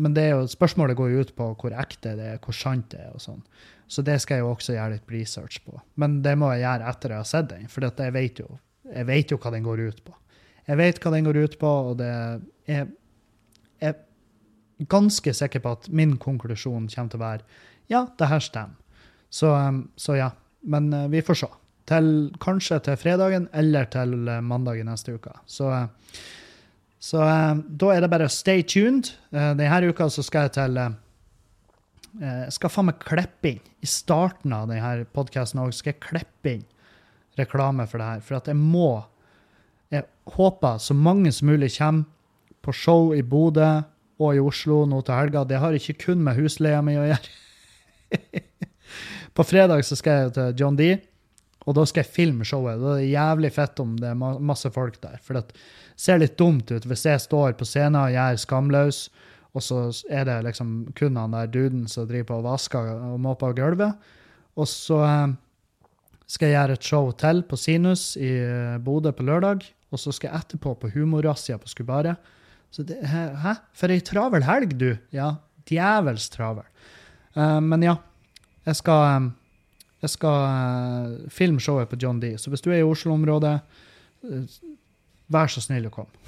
Men det er jo, spørsmålet går jo ut på hvor ekte det er, hvor sant det er. og sånn. Så det skal jeg jo også gjøre litt research på. Men det må jeg gjøre etter jeg har sett den, for jeg vet, jo, jeg vet jo hva den går ut på. Jeg vet hva den går ut på, og det er jeg ganske sikker på at min konklusjon kommer til å være ja, det her stemmer. Så, um, så ja. Men uh, vi får se. Til, kanskje til fredagen eller til uh, mandag i neste uke. Så, uh, så da er det bare stay tuned. Denne uka så skal jeg til Jeg skal faen meg klippe inn i starten av denne podkasten òg. Skal jeg klippe inn reklame for det her. For at jeg må Jeg håper så mange som mulig kommer på show i Bodø og i Oslo nå til helga. Det har ikke kun med husleia mi å gjøre. [LAUGHS] på fredag så skal jeg til John D, og da skal jeg filme showet. Det er jævlig fett om det er masse folk der. For det ser litt dumt ut hvis jeg står på scenen og gjør Skamløs, og så er det liksom kun han der duden som driver på og vasker og måper gulvet. Og så eh, skal jeg gjøre et show til på Sinus i eh, Bodø på lørdag. Og så skal jeg etterpå på Humorrazzia på Skubaret. Så det, hæ? For ei travel helg, du. Ja, djevels travel. Uh, men ja, jeg skal, um, jeg skal uh, filme showet på John D. Så hvis du er i Oslo-området, uh, vær så snill å komme. [LAUGHS]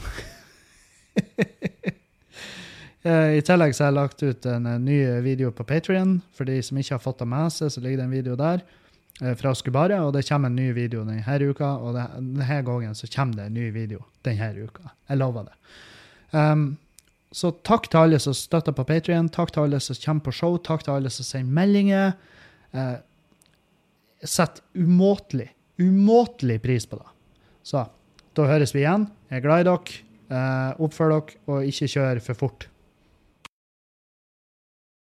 I tillegg så har jeg lagt ut en, en ny video på Patrion. For de som ikke har fått det med seg, så ligger det en video der fra Skubare, og det kommer en ny video denne uka. Og denne gangen så kommer det en ny video denne uka. Jeg lover det. Um, så takk til alle som støtter på Patrion, takk til alle som kommer på show, takk til alle som sender meldinger. Uh, Sett umåtelig, umåtelig pris på det. Så da høres vi igjen. Jeg er glad i dere. Uh, oppfør dere, og ikke kjør for fort.